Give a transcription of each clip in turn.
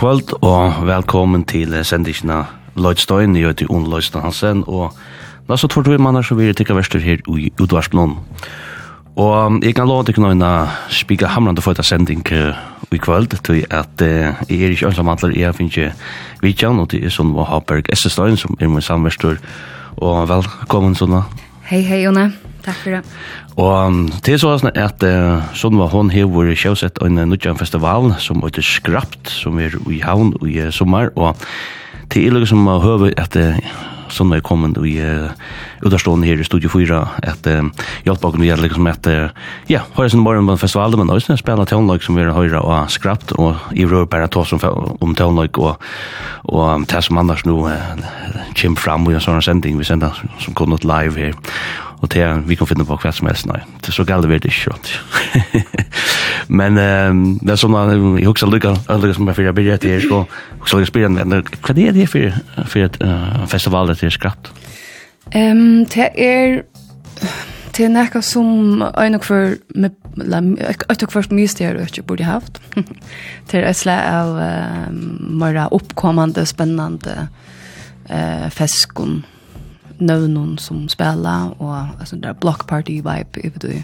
kvöld og velkommen til sendisjena Lloydstein, jeg heter Jon Lloydstein Hansen, og da så tror vi mannar så vil jeg tikka verster her i Udvarsblom. Og jeg kan lov til jeg kan spika hamrande for etter sending i kvöld, til at jeg er ikke ønsamantler, jeg finner ikke vidtjan, og det er Sunva Haberg Essestein, som er min samverster, og velkommen sånn Hei, hei, Jonne. Takk for det. Og til så sånn at uh, Sunva hon hever kjøsett en nødjan festival som heter Skrapt, som er i havn i uh, sommer, og til ilige som har høver at uh, Sunva er kommet i uh, utarstående her i Studio 4, at uh, hjelpbakken vi med liksom at, uh, ja, høyre sin morgen på en festival, men også spela tånlag som vi har høyre og Skrapt, og i rør bare ta om, om tånlag, og, og det som annars nå uh, kommer fram i en sånn sending, vi sender som kommer live her, Og til er, vi kan finne på hva som helst, nei. Det er så galt det ikke, sant? Men um, det er sånn at jeg husker lykka, lykka som jeg fyrir byrja til her, så husker lykke spyrir en hva er det for, for et uh, festival det er skratt? Um, det er det er nekka som ein og kvar eit og kvart mye styrer ikke burde haft. det er et slag av uh, mer oppkommande, spennende uh, feskon növnon som spela och alltså där block party vibe if du.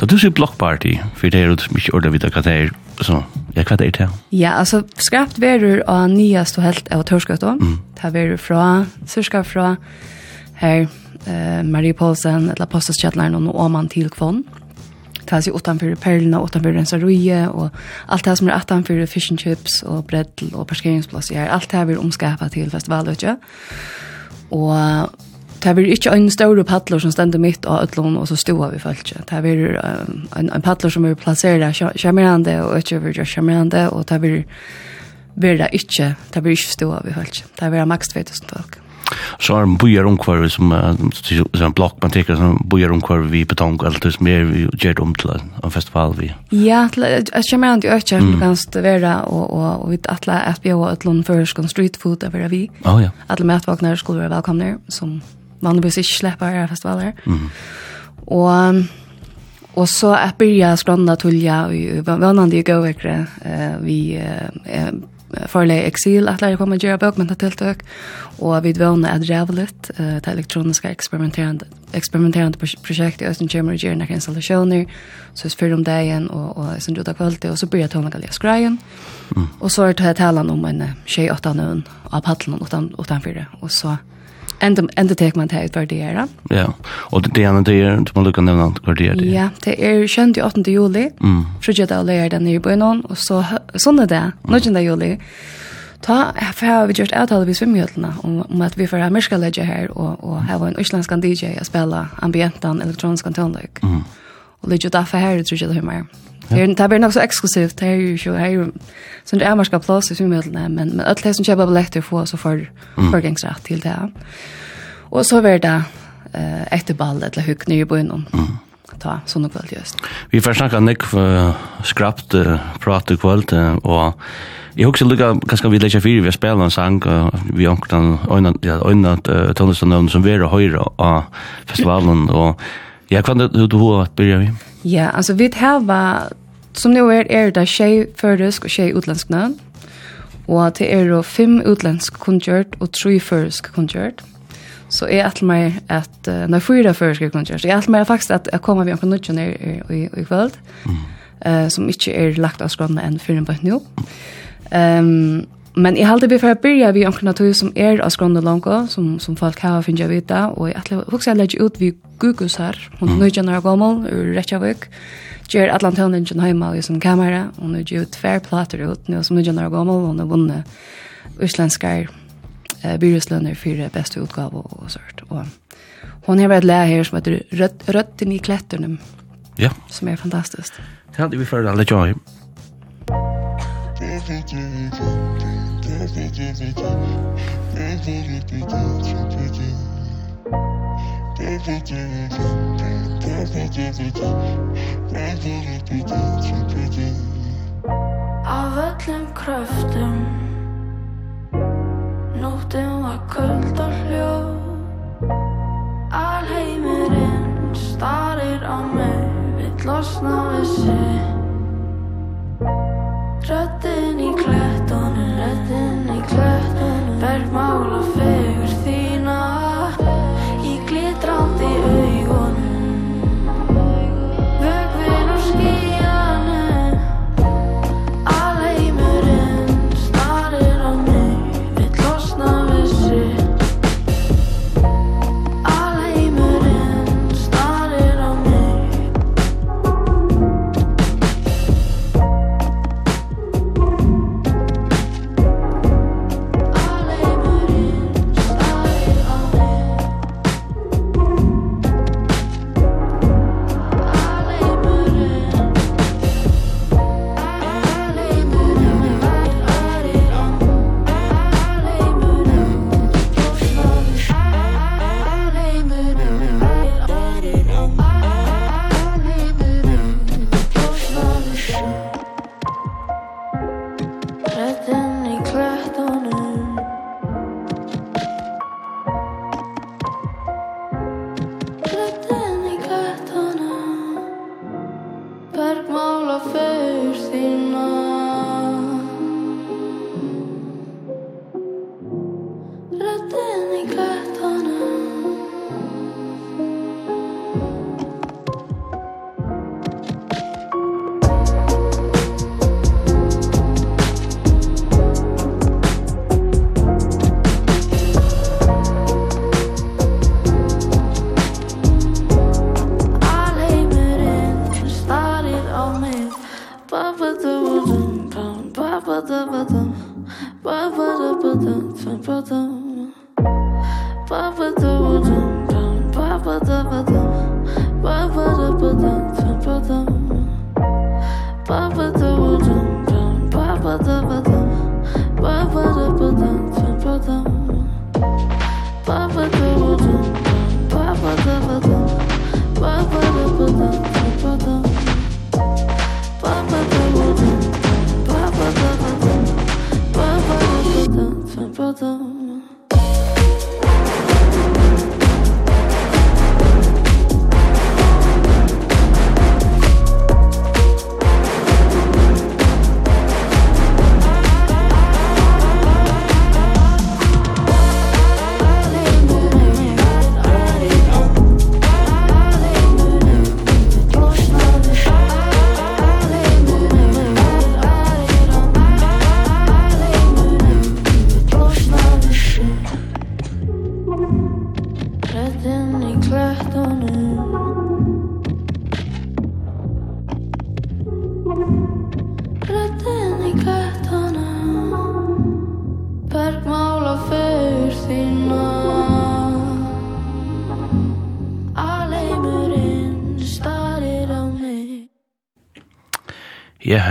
Da du sier block party för det er jo mycket ordet vidt hva det er, så ja, hva det här. Ja, alltså skrapt verur av nyast och helt av torskøtt då. Mm. Det verur från cirka från her, eh Marie Paulsen eller Postas Chatline och man till kvon. Tas ju utanför perlorna, utanför den saruje och allt det här som är utanför fish and chips och breddel och ja, Allt det här vi omskapa till festivalet. Och Det var ikke en større paddler som stendte midt av utlån, og så stod vi følt ikke. Det var um, en, en paddler som var plasseret av kjemmerende, og ikke var gjøre kjemmerende, og det var det ikke, det var ikke stod vi følt ikke. Det var maks 2000 folk. Så har man bojer omkvar som er en blokk, man tenker som bojer omkvar vi betong, eller det er mer vi gjør det om til en festival vi. Ja, jeg kommer an til økker, du kan være, og og, og vi atler at vi har et først, for street food, det vi. Alle matvåkner skulle være velkomne som vanligvis ikke slipper av festivaler. Mm. Og, og så jeg begynte skrønne til jeg, og vannende i gåvekkere, uh, vi uh, forleg eksil at lære komme gjøre bøkmenta tiltøk, og vi vågne at rævlet uh, til elektroniske eksperimenterende, eksperimenterende prosjekt i Østen Kjemmer og gjerne installasjoner, så jeg spyr om dagen og, og sin ruta kvalitet, og så blir jeg tående galia skreien, mm. og så er det talan om en tjej åtta nøvn av paddelen utan, utanfyr, og så Ända ända tek man det ut värdera. Ja. Och det andra det är inte man lukar nämna värdera det. Ja, det är skönt i 8 juli. Mm. Försöker det lägger den i början och så såna där. Någon där juli. Ta har vi gjort avtal vi svimjötlarna om, om att vi får ha mörska lägga här och, och här var en isländsk DJ att spela ambientan elektronisk tonlök. Mm. Och lägga därför här tror jag det är mer. Det är det är nog så exklusivt det är ju så här så det är marska plats i symmedel men men alla det som köper biljetter får så för förgångsrätt till det. Och så var det eh efter ball eller hugg ner på innan. Ta såna kväll just. Vi får snacka nick för skrapt prata uh, och Jag hugsa lukka ganska við leikja fyrir við spela och sang við onkran einan ja einan som vi vera høyrra av festivalen og Ja, kan du du hur att börja vi? Ja, alltså vi har som nu är är det tjej fördisk och tjej utländsk namn. Og det er jo fem utländsk konsert og tre førsk konsert. Så jeg er meg at, uh, nei, fyra konsert. kongjørt. Jeg er meg faktisk at jeg kommer vi omkring nødgjønne i, i, kveld, mm. uh, som ikke er lagt av än enn fyren på et nå. Um, Men jeg halte vi for å byrja vi omkring tog som er av skronde lanko, som, som folk har finnet jeg vita, og jeg atle hoksa jeg ut vi gugus her, hun mm. nøyja når jeg ur Reykjavik, gjør Atlantøvningen heima i sin kamera, og nu gjør tver plater ut, nå som nøyja når jeg gommel, og nå vunne uslenskar eh, byruslønner for beste utgave og sånt. Og hun har vært lærer her som heter Rød, Rødden i kletterne, ja. som er fantastisk. Ja, det vi får alle tjøy. Det er Av öllum kröftum Nóttin var köld og hljóð. Alheimirinn starir á mig Vill losna við sig. Röttin í klettunum Röddin sett Bergmál og fegur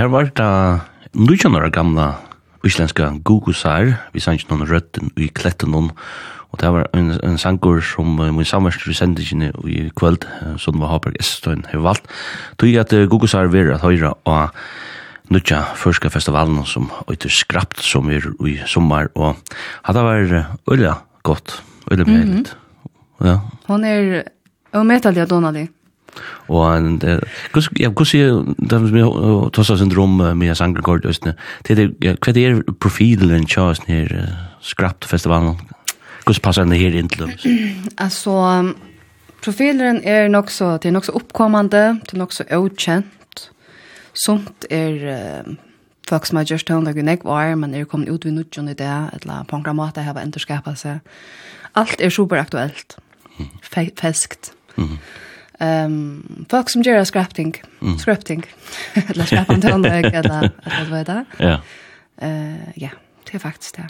Her var det nødjan år gamla islenska Gugusar, vi sang noen røtten i kletten noen, og det var en, en sangur som uh, min samverst i sendingene i kveld, uh, som var Haberg Estøyen har valgt, tog at uh, Gugusar var at høyra og nødja førska festivalen som øyter skrapt som er i sommar, og hadde var øyla godt, øyla breiligt. Mm -hmm. ja. Hon er umetallig og donallig. Og kus ja kus det som vi tossa syndrom med sanger kort østne. Til det er profilen chas her skrapt festivalen. Kus passar den her in til. Altså profilen er nok så det er nok så uppkommande, det er nok så okänt. Sånt er folk som har gjort det og nek var, men er kommet ut ved nudjon i det, eller på en grammata har endurskapet seg. Alt er superaktuelt, feskt. Mm -hmm um, folk som gör scripting, mm. scripting. Eller skrapant eller eller vad det Ja. Uh, ja, det är faktiskt det.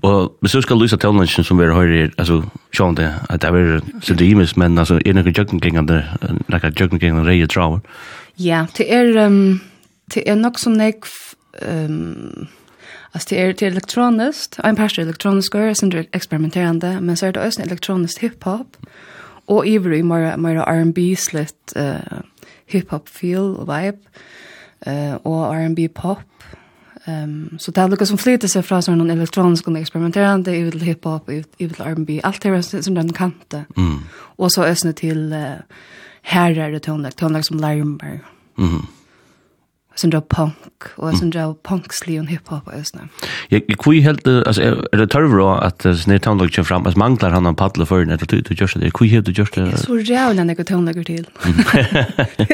Och men så ska Luisa Tellnchen som vi har här altså, sjön det at det er så dymis men altså, er det noen kring noen några jogging traver? Ja, det är um, det är nog som nek um, Alltså det är till elektroniskt, en pastor elektronisk är sen experimenterande, men så är det också elektroniskt hiphop. Mm og ivrig i mer, mer R&B slett uh, hip-hop feel og vibe uh, og R&B pop Um, så det er noe som flyter seg fra sånn elektronisk og eksperimenterende, i vil hiphop, i vil R&B, alt det er som den kante. Mm. Og så øsne til uh, herrer og tøndag, tøndag som lærmer. Mm sån drar punk och sån drar punkslig och hiphop och såna. Jag jag kvi helt alltså är det törvra att snär tonlag kör fram att manglar han en paddla för när du du görs det kvi helt du görs det. Så jävla något tonlag till.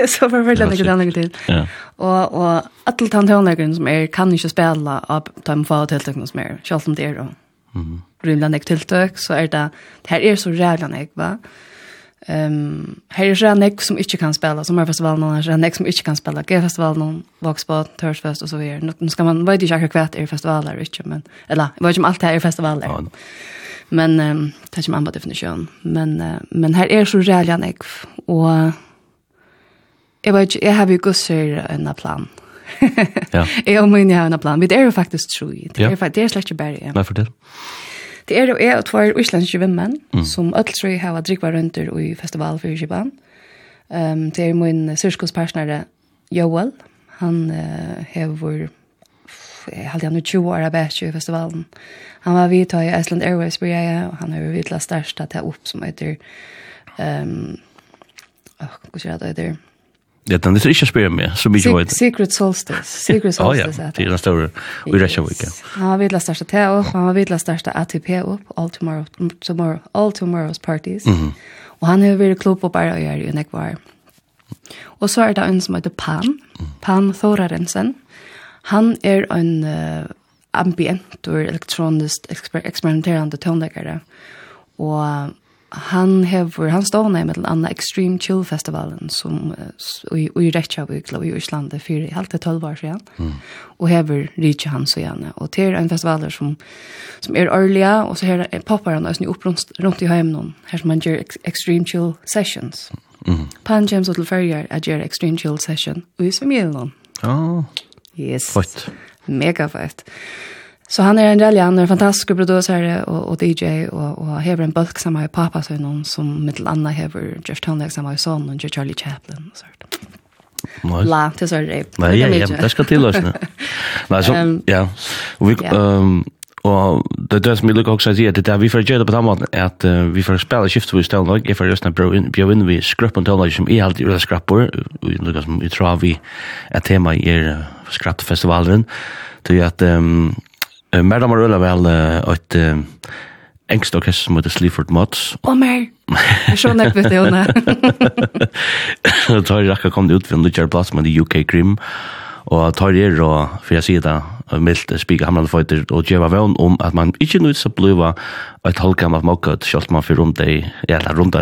Så var väl något tonlag till. Ja. Och och alla tonlagen som är kan inte spela av de få tilltag som är. Själv om det då. Mhm. Rymdan ek tiltøk, så er det, det her er så rævlan ek, va? Ehm här är jag näck som inte kan spela som är festivalen här är näck som inte kan spela G festivalen Voxbot Thursfest och så vidare. Nu ska man vet inte jag kvätt är festivaler inte men eller vad som allt här är festivaler. Ja. Men ehm det är ju annan definition. Men men här är så rejält näck och jag vet jag har ju gusser en plan. Ja. Jag menar jag har en plan. Vi är faktiskt tror jag. Det är faktiskt det släkt berg. Nej för det. Det er jo jeg og tvær islandske vimmen, mm. som ødeltrøy har drikva rønter i festival for Kiban. Um, det er min syskospartnere Joel. Han uh, hever jeg halte han 20 år av i festivalen. Han var vidt i Iceland Airways på jeg, og han har vidt la største til opp som heter um, oh, hva sier det heter? Ja, den er ikke spyrir meg, så mye vet. Secret Solstice, Secret Solstice. ja, det er den store, og i Reykjavik. Han var vidla største te opp, han var vidla største ATP opp, all, tomorrow, tomorrow, all tomorrow's parties. Mm -hmm. Og han har vært klubb på bare å gjøre i nekvar. Og så er det en som heter Pan, Pan Thorarensen. Han er en uh, ambient og elektronisk eksper eksperimenterende tonleggere. Og han hever, han stod ned med den Extreme Chill Festivalen som uh, i, i Reykjavik og i Island for halvt til 12 år siden. Mm. Og hever Rikki han og Janne. Og det er en festivaler som, som er årlige, og så her poppar han også opp rundt, rundt i heimen her som han gjør ex, Extreme Chill Sessions. Mm. Pan James og til Ferrier er gjør Extreme Chill Session og i Svimjelen. Ja, oh. yes. Fett. Mega fett. Så han är en rally, han er en fantastisk producer och, och DJ och, och hever en bulk som har pappa så någon som mitt andra hever Jeff Tonleck som har son och Charlie Chaplin og sånt. Nej. La, det så det. Nej, ja, ja, det ska till oss. Nej, så ja. Och vi ehm och det där som jag lukar också säger det där vi får göra på annat att vi får spela skift vi ställer nog ifall just när bro in bjöd in vi skrapp och tala som är allt ur skrappor vi lukar som vi tror vi att tema är skrappfestivalen till att ehm Mer damer øyla vel et engst orkester som heter Sleaford Mods. Å mer! Jeg så nekk vitt det, Jone. Da har jeg rakka kom det ut for en lukkjær plass med UK Grimm og tar er og, for jeg sier det, mildt spika hamlande fighter og djeva vevn om at man ikkje nøyt skal bliva et halvgammalt mokkut, sjalt man fyrir rundt dei, eller rundt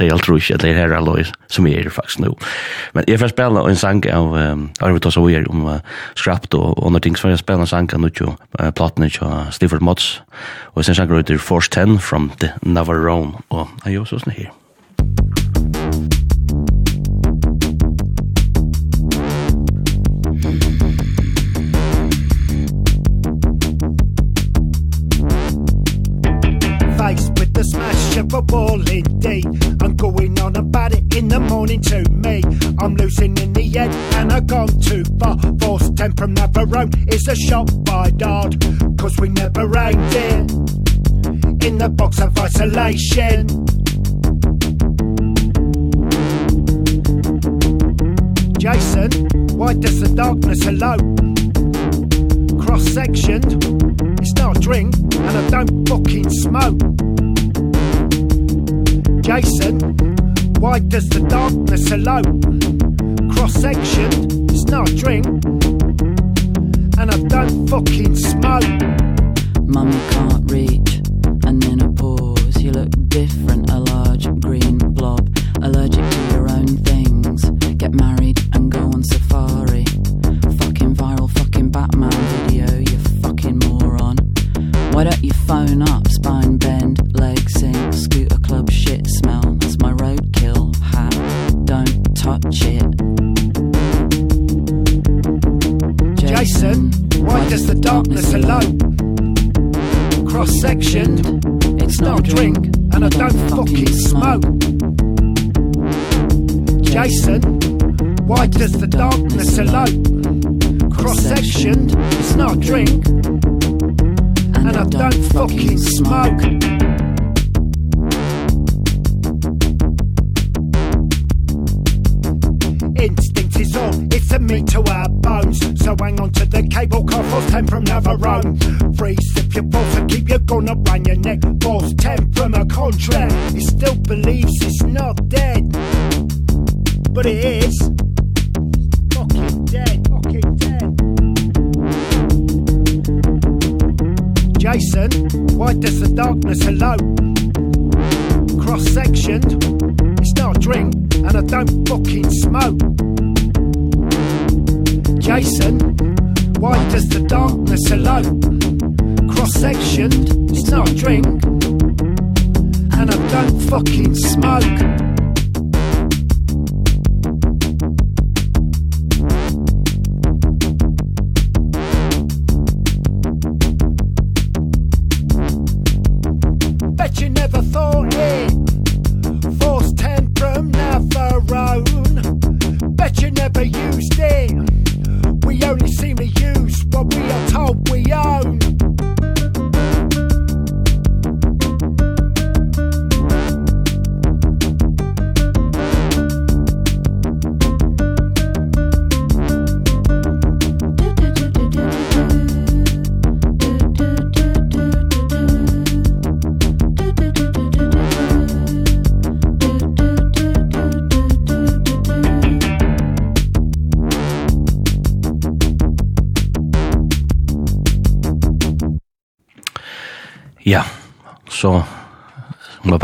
dei alt rusk, eller her alloy som jeg er faktisk nu. Men jeg får spela en sang av Arvid Tosa Weir om skrapt og andre ting, så jeg spela en sang av nutjo platene av Stifford Mods og sen sang han Force 10 from the Navarone, og jeg er jo sånn her. a ball day. I'm going on about it in the morning to me. I'm losing in the end and I've gone too far. Forced temp from Navarone is a shot by Dodd Cause we never aimed it In the box of isolation. Jason, why does the darkness alone? Cross-sectioned, it's not a drink, and I don't fucking smoke adjacent. Why does the darkness elope? Cross-sectioned, it's not a drink. And I don't fucking smoke. Mummy can't reach, and then a pause. You look different, a large green blob. Allergic to your own things. Get married Why don't you phone up, spine bend, leg sink, scooter club shit smell, that's my roadkill hat, don't touch it. Jason, Jason why does the darkness alone? Cross-sectioned, it's not a drink, and I don't fucking smoke. Jason, why does the darkness alone? Cross-sectioned, it's not a drink, and I don't fucking smoke. Instinct is all, it's a meat to our bones. So hang on to the cable car for ten from Navarone Freeze if your balls and keep your gun up on your neck. Balls ten from a contract. He still believes it's not dead But it is. Jason, why does the darkness hello? Cross-sectioned, it's not a drink, and I don't fucking smoke. Jason, why does the darkness hello? Cross-sectioned, it's not a drink, and I don't fucking smoke.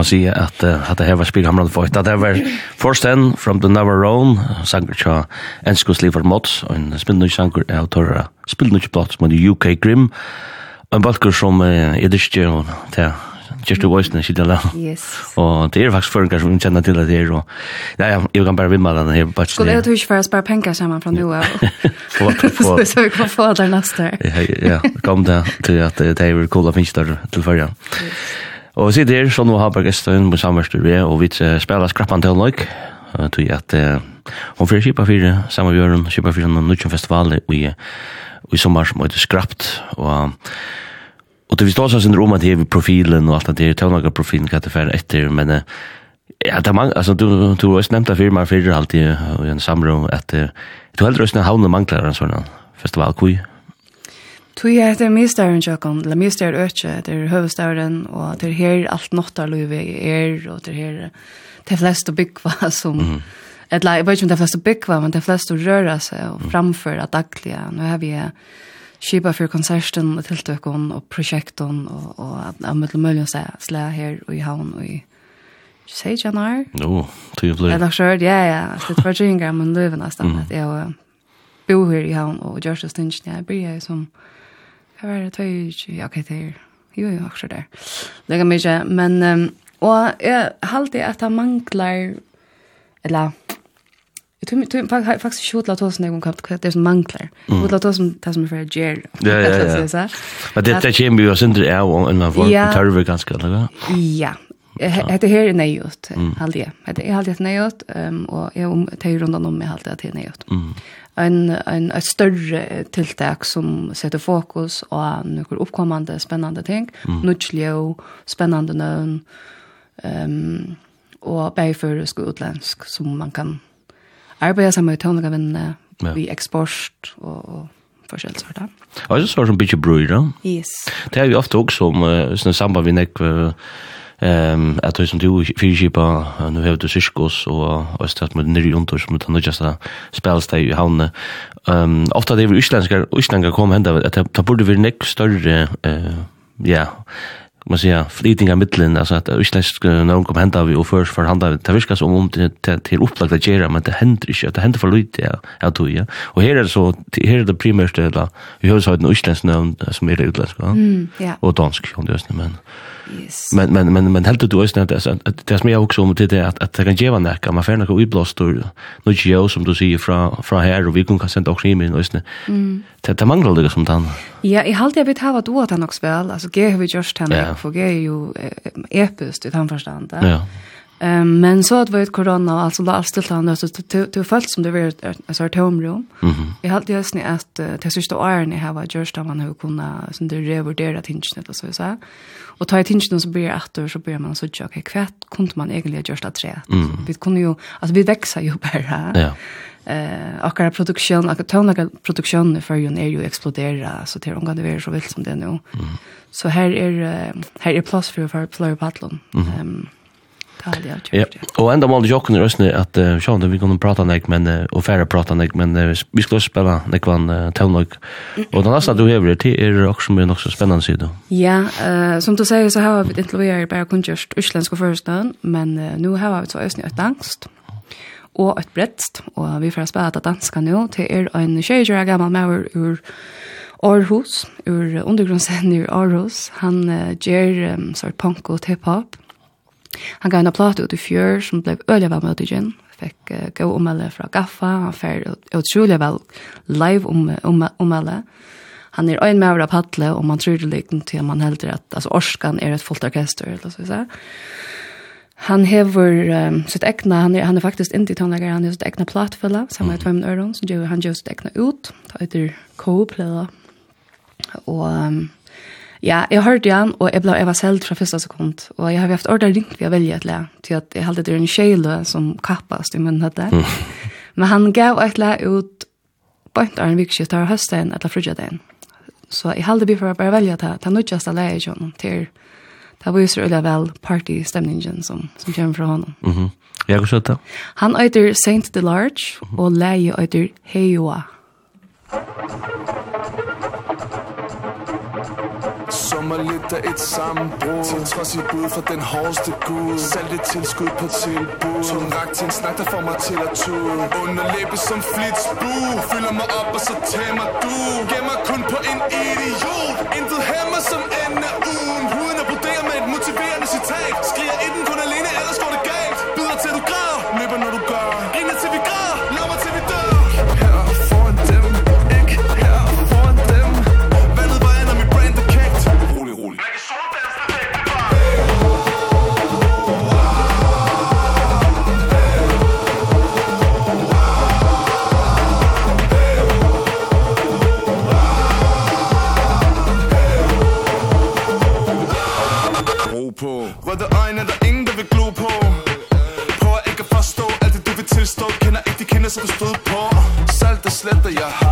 man sige at uh, at det her var Spielhamran for at det var First End from the Navarone sanger tja and Scott Lever Mods og en spinnny sanger autora spinnny som er UK Grim en balkur som uh, er stjärn og det just the voice nishi dela. Yes. Og det er faktisk føringar som kjenner til at det er, og ja, ja, jeg kan bare vimma den her. Skulle jeg tusk for å spare penger sammen fra nå av, så vi kan få der neste. Ja, ja, kom det til at det er kula finnes der til førja. Yes. Og sitt der, sånn og Haberg Estøyen, mot samverster vi, og vi spiller skrappan til Løyk, tog at hun fyrir kipa fyrir, samme bjørn, kipa fyrir noen nødgjum festival i, i sommer som heter Skrapt, og Og det vi står sånn om at det er profilen og alt det er tøvnagerprofilen kan det fære etter, men ja, det er mange, altså du, du har også nevnt av firma fyrir alltid i en samråd at du heldur også havne manglar en sånn festivalkui, Tui er etter mistaren tjokken, eller mistaren økje, det er høvestaren, og det er her alt nottar loive er, og det er her de fleste byggva som, mm -hmm. eller jeg vet ikke om de fleste byggva, men de fleste røra seg og framføra daglige. Nå har vi skipa for konserten og tiltøkken og prosjekten og, og av møtla mølgen seg slä her og i havn og i Sei janar? No, tui blei. Eller sjørt, ja, ja. Så Det var tjingar, men løyven nesten at Jeg bo her i havn og gjør så stinsen. Jeg blir som... Mm Hva var det? Tøy, ja, ok, det er jo, jo, akkurat der. Det kan mye, men, um, og jeg halte at han manglar. eller, Jeg tror, tror faktisk, faktisk ikke hodla tåsen jeg kom kapt hva det som mangler. Mm. Hodla tåsen det som er for gjer. Ja, ja, ja. Men det, det kommer jo og synder jeg og en av folk tørver ganske, eller hva? Ja, Hette her er nøyot, halde jeg. Hette er halde jeg nøyot, og jeg om tar rundt om meg halde jeg til nøyot. Mm en, en, et større tiltak som setter fokus og noen uppkommande spennende ting. Mm. spännande spennende nøvn, um, og bergførisk og utländsk som man kan arbeta sammen med tøvnlige ja. vi eksport og, og sånt. sorter. Ja, så er sånn som bygger brøyre. Yes. Det er ju ofte også om, uh, samband vi nekker, uh, Ehm att det som du fyrskipa nu har du syskos och och start med nere under som utan just där spelst i havne. Ehm ofta det är isländskar isländskar kom hända att ta borde vi näck större eh ja man säger fleeting av mittlen alltså att isländsk någon kom hända vi och först för handa det viskas om om till upplagt att göra men det händer inte det händer för lite ja jag tror ja. Och här är det så här är det primärt det vi har så ett isländskt namn som är det utländska och dansk om det är men Yes. Men men men men helt du ösnat det att det som jag också om det är att att det kan ge vad näka man får några utblåst då nu geo som du säger från från här och vi kan sända också in i ösnat. Mm. Det det manglar det som tant. Ja, i halt jag vet ha vad du att han också väl alltså ge hur vi just han för ge ju episkt utan förstånd. Ja. Um, men så att varit corona och alltså allt till land så det fallt som det var ett sort tomrum. Jag hade ju snä att det sista iron jag har just där man hur kunna sån det revurdera tingen och så så. Och ta tingen så blir efter så börjar man så tjocka okay, kvätt kunde man egentligen just att träd. Vi kunde ju alltså vi växer ju bara. Ja. Eh, akkara produktion, akkara tonlaka produktion för ju är ju explodera så det omgående det är så vilt som det är nu. Så här är här är plats för för Florida Patlon. Ehm Det hade jag gjort. Ja. Och ända mål jag kunde rösta att uh, Sean vi kunde prata nek men uh, och färre prata nek men uh, vi skulle spela nek van uh, Telnog. Och den nästa du över det är också mer också så spännande sida. Ja, eh som du säger så har vi intervjuer bara kun just utländska förstånd men uh, nu har vi så ösnä ett angst og ett bredst, og vi får spela att danska nu till er en 20-årig gammel ur Aarhus, ur undergrunnsen ur Aarhus. Han uh, gjør um, sort punk og hip-hop, Han gav en plat ut i fjør som blev øyelig vel med utgjent. Fikk uh, gå omelde fra Gaffa, han fikk utrolig vel live om, om, omelde. Han er øyne med over av paddle, og man tror det lykken til man helder at altså, Orskan er et fullt orkester, eller så vi Han hever um, sitt egna, han er, han er faktisk inte tonlager, han er sitt egna platfella, sammen med Tvøymen Øron, så han gjør sitt egna ut, tar heter K-plella, og um, Ja, jeg hørte han, og jeg ble Eva selv fra første sekund. Og jeg har haft ordet ringt ved å velge et le, til at jeg halte det en kjele som kappast i munnen høtte. Men han gav et le ut bønt av en vikskift av høsten eller frugjadein. Så jeg halte vi for å bare velge det, det er nødvendigste leie i honom til Det var ju så öliga väl partystemningen som, som kommer från honom. Mm -hmm. Jag har sett det. Han øyder Saint DeLarge Large, og och Leie heter Heioa. Heioa. Som er lidt af et sammenbrud Til trods i bud for den hårdeste gud. Salg et tilskud på tilbud Tung rak til en snak, der får mig til at tude Underlæbe som flitsbu Fylder mig op og så tæmmer du. Gemmer kun på en idiot. Intet hæmmer som ender ugen. på det øjne, der er ingen, der vil glo på. Prøver ikke at forstå alt det du vil tilstå. Kender ikke de kinder som du stod på. Salt og sletter, jeg har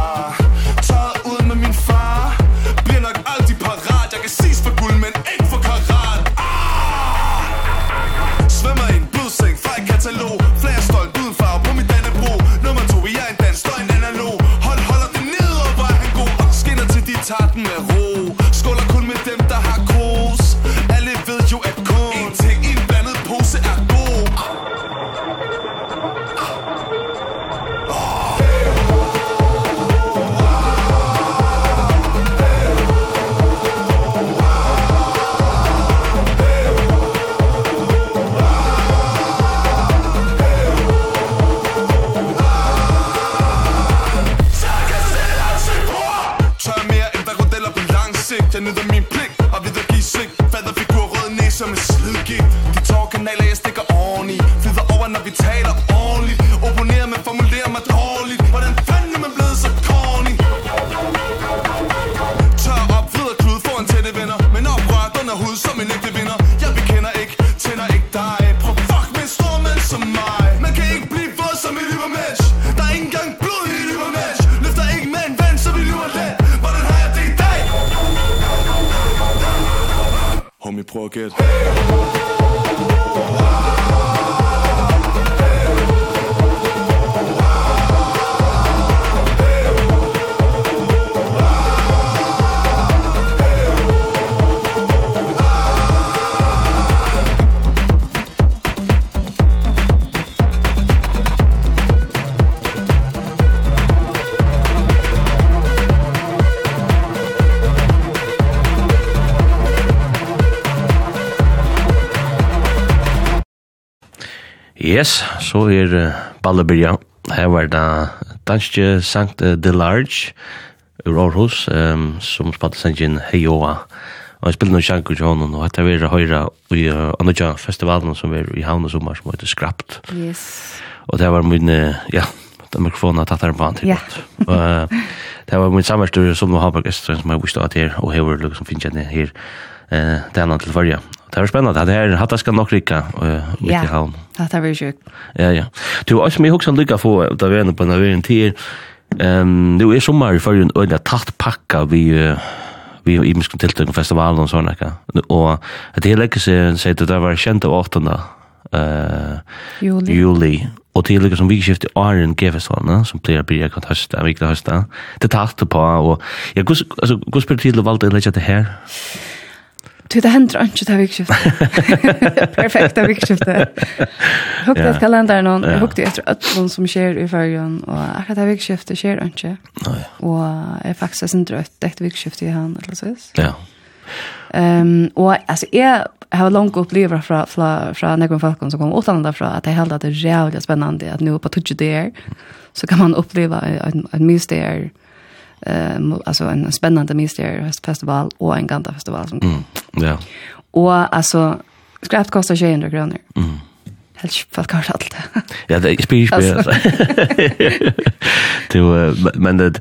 Yes, så er uh, Ballebyrja. Her var det danske Sankt uh, Delarge ur Aarhus, um, som spalte sangen Heioa. Og jeg spiller noen sjanker til honom, og etter vi er høyre i uh, Anudja festivalen som er i Havn og Sommar, som heter Skrapt. Yes. Og det var min, ja, den mikrofonen har tatt her på han til. Ja. Og det var min samverstyr som var Haberg Estrøm, som jeg visste at her, og hever liksom finnes jeg her, eh, det er til farja. Det var spennende. Det her, hatt skal nok rikka uh, mitt i havn. Ja, det var sjukt. Ja, ja. Du, også mye hoksan lykka få ut av vene på en av en tid. Um, det er sommer i førjen øyne tatt pakka vi uh, vi i imiske tiltøk og festivalen og sånn, ikke? Og det hele ikke siden, sier at det var kjent av 8. Uh, juli. juli. Og til er som vi skiftet Arjen G-festivalen, som pleier å bli akkurat høsta, viktig høsta. Det tatt på, og ja, hvordan spør du til å valgte å legge det her? Du, det händer ikke til vikskiftet. Perfekt, det vikskiftet. Hukte ett kalendern och jag hukte efter ötlån som skjer i fargen, Och akkurat det här vikskiftet sker inte. Och jag faktiskt inte rött ett vikskifte i han, eller så. Ja. Ehm och alltså är har långt opplevd från från fra Negron Falcon som kom utan från att det at det är jævlig spännande att nu på touch där så kan man uppleva en en mysterium um, alltså en spännande mysterfestival och en gandafestival som mm. Ja. Yeah. Och alltså skräpt kostar 200 kr. Mm. Helt ikke folk har alt det. ja, det er spyr spyr. Du men det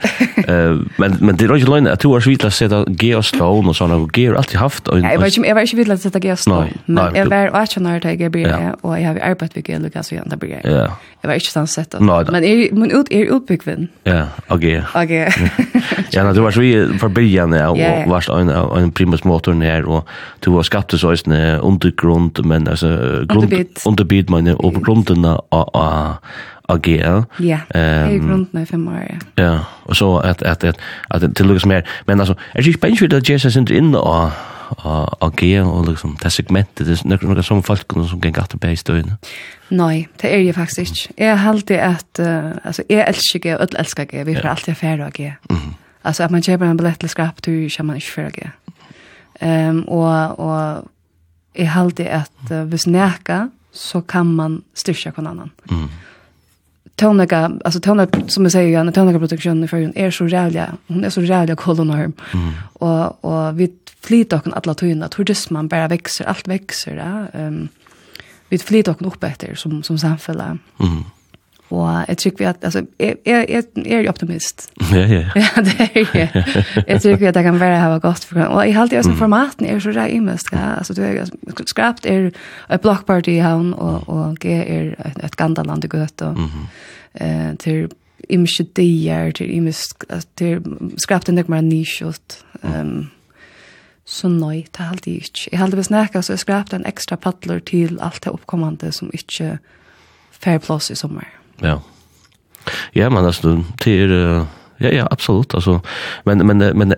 men men det er ikke lönt at du har svitla sätta gear stone og och og och har alltid haft och Jag vet inte jag vet inte vilja sätta gear stone. Men jag var och jag til jeg blir blir og jeg har arbeidt arbetat mycket Lucas och andra blir. Ja. Jeg var inte sån sätt men är men ut er utbyggvinn. Ja, og okej. Okej. Ja, du var så för början och varst en en primus motor ner och du var skapat så en undergrund men alltså grund underbit mener, og på grunden av AGA. Ja, i grunden av fem år, ja. Ja, og så at, at, at, at det lukkes mer. Men altså, er det ikke bare ikke det Jesus er inne av AGA og liksom det segmentet, det er noen som folk som kan gatt på i støyene? Nei, det er jeg faktisk ikke. Jeg har alltid at, uh, altså, jeg elsker G, og alle elsker G, vi får alltid affære av G. Altså, at man kjøper en billett til skrap, du kommer ikke for G. Um, og, og jeg har alltid at uh, hvis neka så kan man styrka kon annan. Mm. Tonega, alltså Tona som jag säger ju, Tona produktionen för hon är så rävliga. Hon är så rävliga kolonorm. Mm. Och och vi flyter och alla tyna, hur det man bara växer, allt växer där. Ehm um, vi flyter och upp efter som som samfälla. Mm. Og jeg tror vi at, altså, jeg, jeg, jeg er optimist. Ja, ja. Ja, det er jeg. Jeg tror vi at jeg kan bare ha godt for Og jeg halte jo som formaten er så rei imest, ja. Altså, du er, skrapt er et blockparty i havn, og, og G er et, et gandaland i gøt, og eh, til imske dier, til imest, til skrapt er nekmere nisjot. Um, så nøy, det halte jeg ikke. Jeg halte vi snakka, så jeg skrapt en ekstra paddler til alt det oppkommande som ikke fair plass i sommer. Mm Ja. Ja, men alltså det är ja ja absolut alltså men men men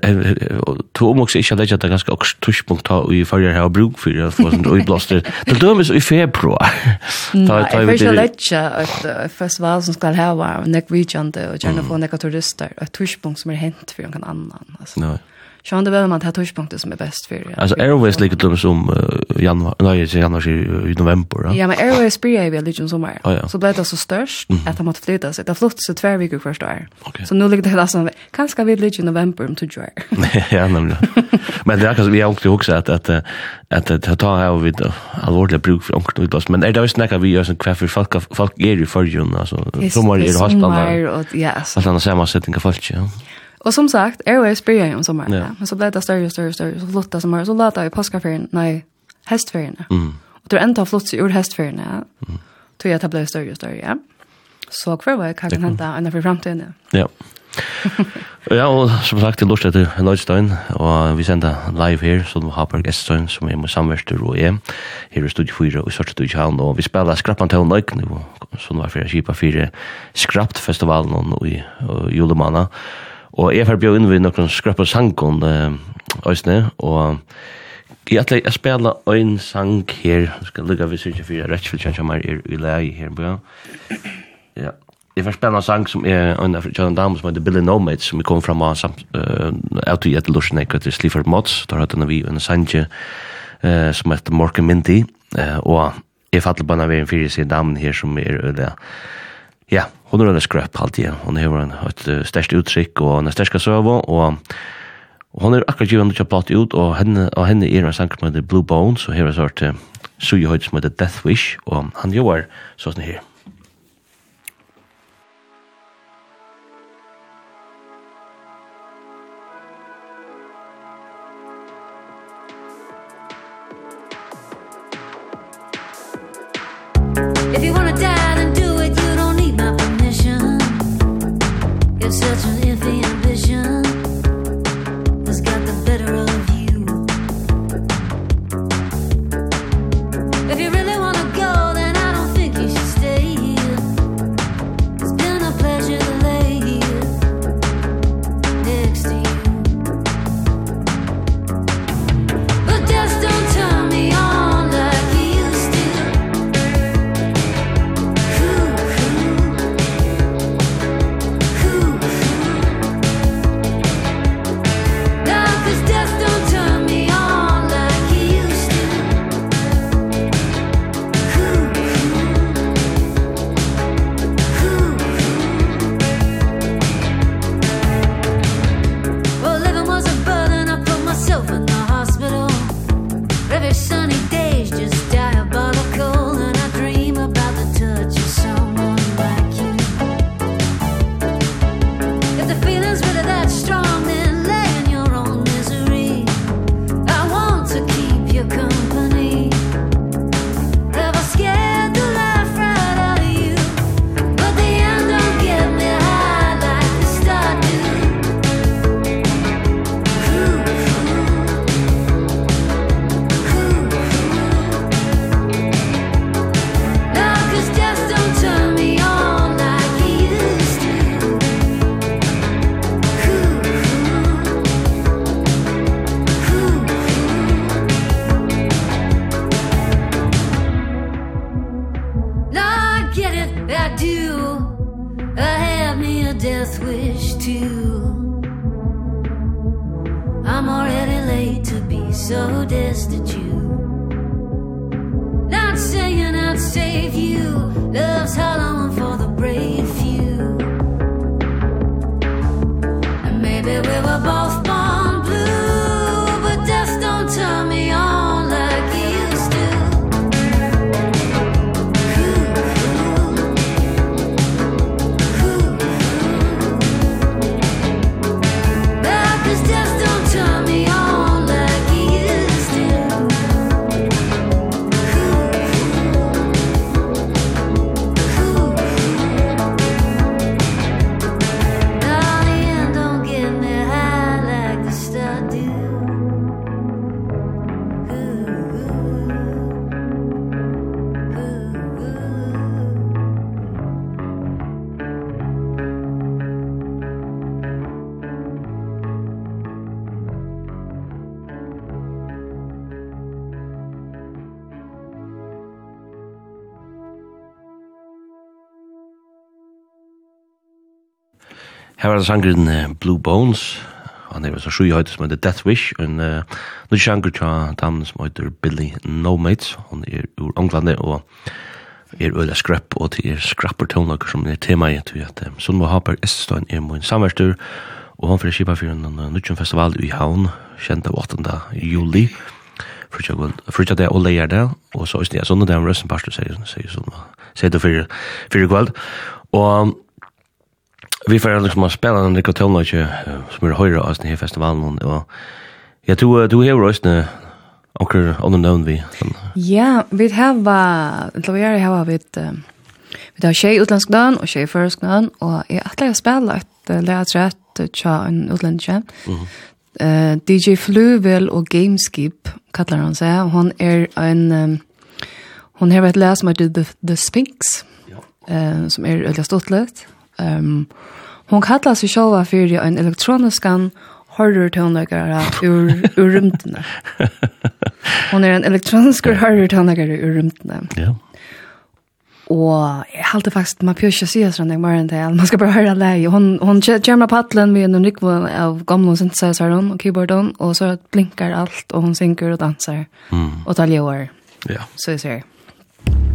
två om också jag lägga det ganska också tuschpunkt ta i förra här bruk för att få sånt och blåster det då måste i februari ta ta vi det lägga att först var som ska ha var när vi och gärna få några turister. Ett tuschpunkt som är hänt för någon annan alltså nej Så han det väl man tar touchpunkter som är bäst för. Ja. Alltså Airways ligger typ som uh, januari, nej, i januari i november. Ja, ja men Airways blir ju väl liksom sommar. Oh, ja. Så blev det så störst mm -hmm. att han måste flytta sig. Det flott så två veckor första år. Okay. Så nu ligger det där som kanske vi ligger i november om två år. ja, nämligen. men det är kanske vi har också också att att att att att ta här vid allvarliga bruk för onkel utbas. Men är det visst näka vi gör som kväff för folk folk är ju för ju alltså sommar är det hastan. Ja, alltså. Alltså samma sättning av folk. Ja. Och som sagt, Airways börjar ju om sommaren. Ja. Ja. Men så blev det större och större och större. Så flottade sommaren. Så lade jag i påskaferien, nej, hästferien. Mm. Och då ändå flott sig ur hästferien. Ja. Mm. Tog jag att det blev större och större, ja. Så kvar var jag kan hända ända för framtiden. Ja. ja. ja, og som sagt, til lort etter Lødstein, og vi sender live her, så du har Berg Eststein, som er med samverster og jeg, her i Studio 4 og i Sørste Studio Havn, og vi spiller Skrappan til Nøyk nå, så nå er vi kjipa fire Skrapt-festivalen og i julemanna, Og jeg får bjør inn ved noen skrøp og sangon, Øysne, og jeg ætla jeg spela ein sang her, jeg skal lukka vi sykje fyrir rettsfylkjen meg er i lei her, bra. Ja, jeg får spela en sang som er en av John Dam som heter Billy Nomads, som vi kom fram av samt, uh, out i etter lorsen ikke til Slifford Mods, da hatt vi en sanje uh, som heter Morgan Minty, uh, og jeg fattelig banna vi en fyrir sin damen her som er, ja, ja, Hon er en skrøp alltid, hon har en et størst uttrykk og en størst søv, og, og hon er akkurat givet ikke platt ut, og henne, og henne er en sanger som heter Blue Bones, og her er sort uh, sujehøyd som heter Death Wish, og han gjør sånn her. var sangren Blue Bones, han er så sju høyt som heter Death Wish, og en uh, sjanger til damen som heter Billy No Mates, han er ur Anglande, og er øyla skrep, og til er skrapper tonaker som er tema i, til at um, Sundbo Haper Estestein er min samverstur, og han fyrir kipa fyrir en nutjen festival i Havn, kjent av 8. juli, Frutja det og leier det, og så er det sånn at det er en røsten pastor, sier sier sånn, sier det fyrir kveld, og vi får liksom spela en rikka tøvnløyke som er høyre av denne festivalen, og jeg tror du har også Onker under nøvn vi. Ja, vi har, til å gjøre har vi et, vi har tjej utländsk nön og tjej försk nön och jag att lägga spela ett lärt rätt tja en utländsk uh, DJ Fluvel og Gameskip kallar han seg. Hon er en um, hon har vært læs med The, The Sphinx uh, som er øyla stort litt. Um, hon kallar sig själva för en elektroniskan horror tonläggare ur, ur rymdene. Hon är en elektronisk horror tonläggare ur rymdene. Ja. Och jeg halte faktisk, man pjörs att säga sådant mer än det. Man ska bara höra läge. Hon, hon på paddlen med en rikvån av gamla synthesizeren og keyboarden. Och så blinkar allt och hon synker och dansar. Mm. Och tar ljøer. Ja. Så jeg ser. Mm.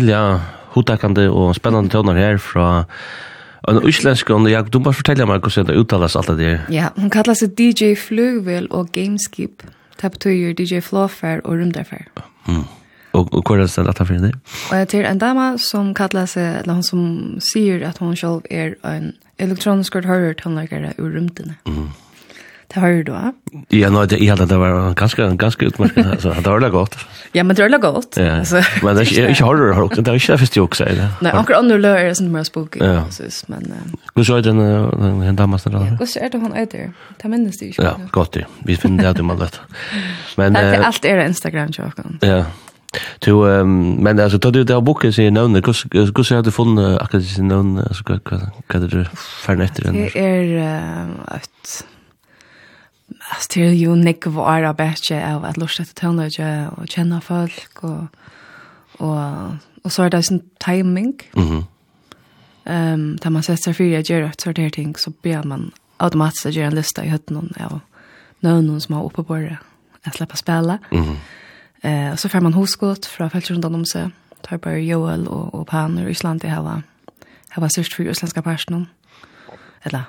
veldig hodtakande og spennende tøvner her fra en uslensk, og jeg, du må fortelle meg hvordan det uttales alt det der. Ja, hun kallar seg DJ Flugvel og Gameskip. Det betyr DJ Flåfer og Rumderfer. Mm. Og, og hva er det stedet for henne? Og jeg til en dama som kallar seg, eller hun som sier at hun selv er en elektronisk hører tøvnlagere ur rumtene. Mm. Det har du da. Ja, nå, det, jeg hadde det var ganske, ganske utmerket. Altså, det var det godt. ja, men det var det godt. Ja. Altså, men det er ikke, ikke horror, har Det er ikke det første jeg også sier. Nei, anker andre løy er det som er spooky. Ja. Synes, men, uh, Hvordan er den, den, den damen som er der? Hvordan er det hun er der? Det minnes det ikke. Ja, godt det. Vi finner det om du Men det Men, uh, alt er Instagram-tjåkken. Ja. Du um, men alltså då du det boken säger någon kus kus har du funnit akkurat sin någon alltså vad vad det för nätter den. Det är ett Alltså det är ju nick vara bättre av att lusta till tonlöje och känna folk och och och så är det sån timing. Mhm. um, där man sätter för jag gör ett sådär ting så ber man automatiskt göra en lista i hötten av någon som har uppe på det att släppa spela. Mhm. Eh, och så får man hoskott från folk om sig. Tar bara Joel och och Pan och Island i hela. Hela sist för isländska personen. Eller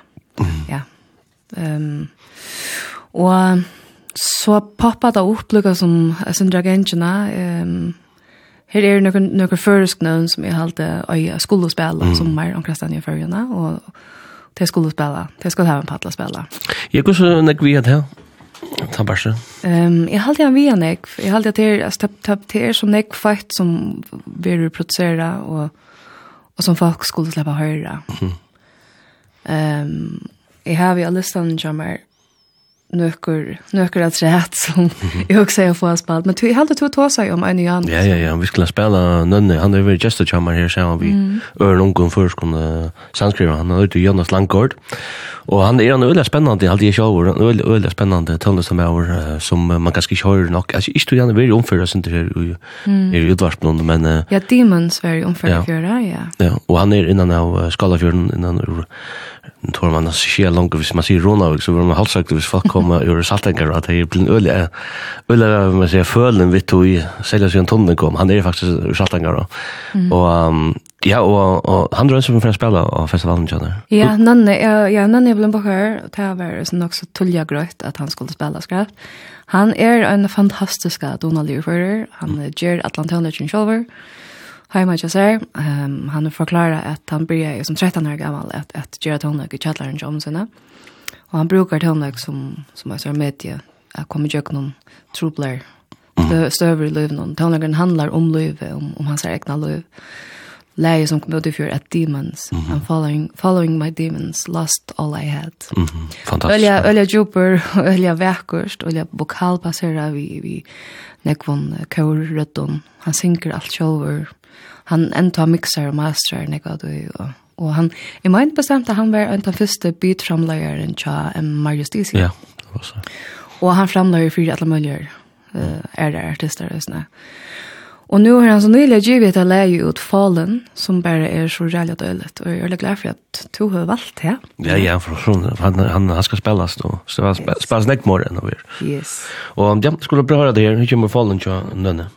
ja. Um, Og så poppa det opp lukka som jeg synes jeg Gensjena, um, her er noen, noen føresk nøvn som jeg halte øye skulle spille mm. som er omkring stedet i førgjene, og til skulle spille, til skulle ha en padla spille. Jeg går så nek vi hadde her, ta bare så. Um, jeg halte han via nek, jeg halte at det er, altså, det er så nek fight som vi produsera, og, og som folk skulle slippe høre. Mm. Um, jeg har vi alle listan som er nøkker, nøkker at rett som jag också jag får spalt men jeg jag hade två seg om en annan ja ja ja vi skulle spela nönne. Han er väl just a her, här så vi är någon gång först kunde sanskriva han er ute i Jonas Langård. Og han er en öle spennende, hade jeg show En öle spännande tonus som är som man kanskje kanske inte hör nog alltså inte gärna vill omföra sig her i ju dvarsblond men ja demons very omföra för ja ja og han er innan av skalafjorden innan Nu tror man att det långt hvis man ser Ronavik så vill man halvsagt hvis folk kommer ur saltengar att det blir en öle öle man säger fölen vi tog i sälja sig en tonne kom han är faktiskt ur saltengar då. Och ja och, og han drar som för att spela av festivalen kjenner. Ja, Nanne ja Nanne blev bakar og det var nok också tulja grøyt att han skulle spela skratt. Han är en fantastisk Donald förare. Han mm. gjør Legend Shower. Heima Jasser, um, han forklarer at han började som 13 år gammal at, at gjøre tonlök i kjattleren til omsina. Og han brukar tonlök som, som er ser med till att komma och göra någon trubler stöver i livet. Handlar om livet, om, om hans egna liv. Läge som kom ut i fjör at demons, mm -hmm. I'm following, following my demons, lost all I had. Mm -hmm. Fantastiskt. Ölja, ölja djuper, ölja väckurst, ölja bokalbaserar vi, vi nekvon kaurrötton. Han synker allt själver han enda mixar og masterar nekva du og og han i mind bestemt at han var en av første beat framleieren tja en Marius Disi. Ja, det var så. Og han framleier fyrir alle mulige uh, er det artister og sånne. Og nu har han så nylig givet et leie ut Fallen, som bare er så rælig og øylet, og jeg er glad for at to har valgt det. Ja, ja, for sånn, han, han, han skal spilles nå, så han spilles nekmorgen av over. Yes. Og ja, skulle du prøve det her, hun kommer Fallen til nødvendig.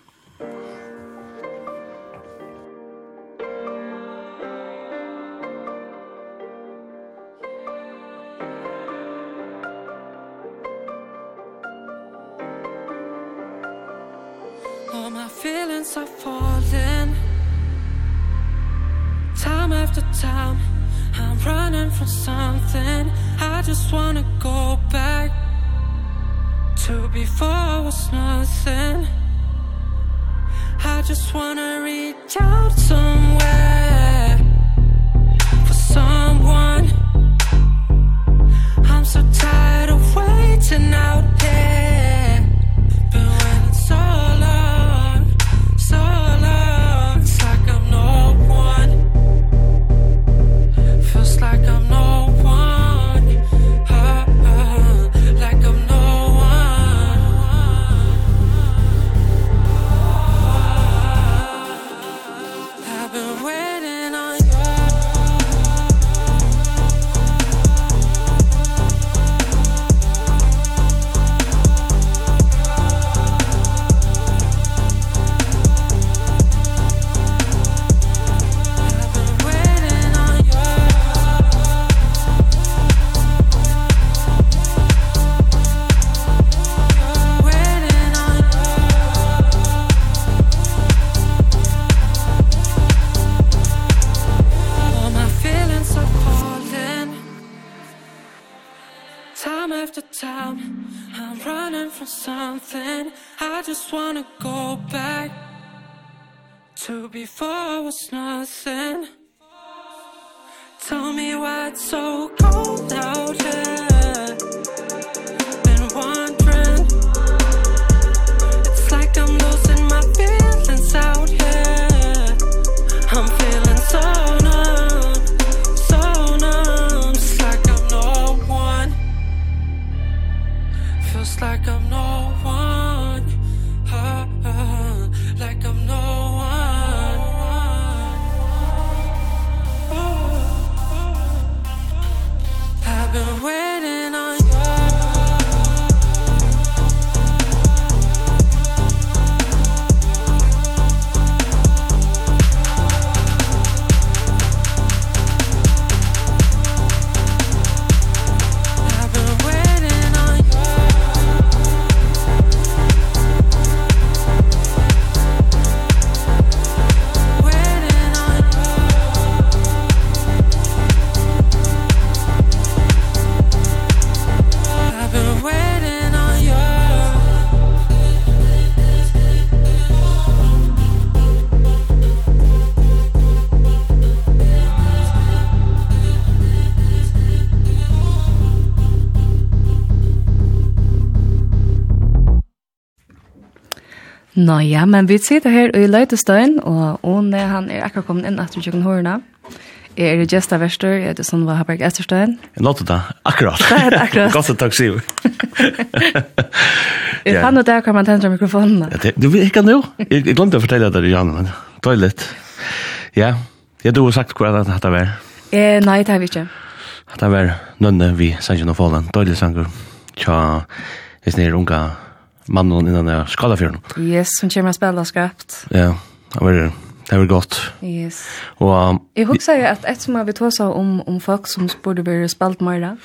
feelings are falling. Time after time I'm running from something. I just wanna go back To before I was nothing. I just wanna reach out somewhere For someone. I'm so tired of waiting out. Nå ja, men vi sitter her i Løytestøyen, og One, han er akkurat kommet inn etter tjøkken hårene. Jeg er Gjesta verster, jeg heter Sandva Haberg Esterstein. Jeg nådde det, akkurat. Det er akkurat. Godt og takk, Siv. Jeg fann ut det kan man tenter mikrofonen. Ja, det, du vet ikke nå. Jeg, jeg glemte å fortelle det, Jan, men det er litt. Ja, jeg tror sagt hva det hadde vært. Eh, nei, det har vi ikke. Det har vært nønne vi sannsyn og fallen. Døylig sanger. Tja, jeg snir unga mannen innan jeg skala for Yes, hun kommer å spille skrapt. Ja, det var det. Det var godt. Yes. Og, um, jeg husker at et som vi tog om, om folk som burde bli spalt mer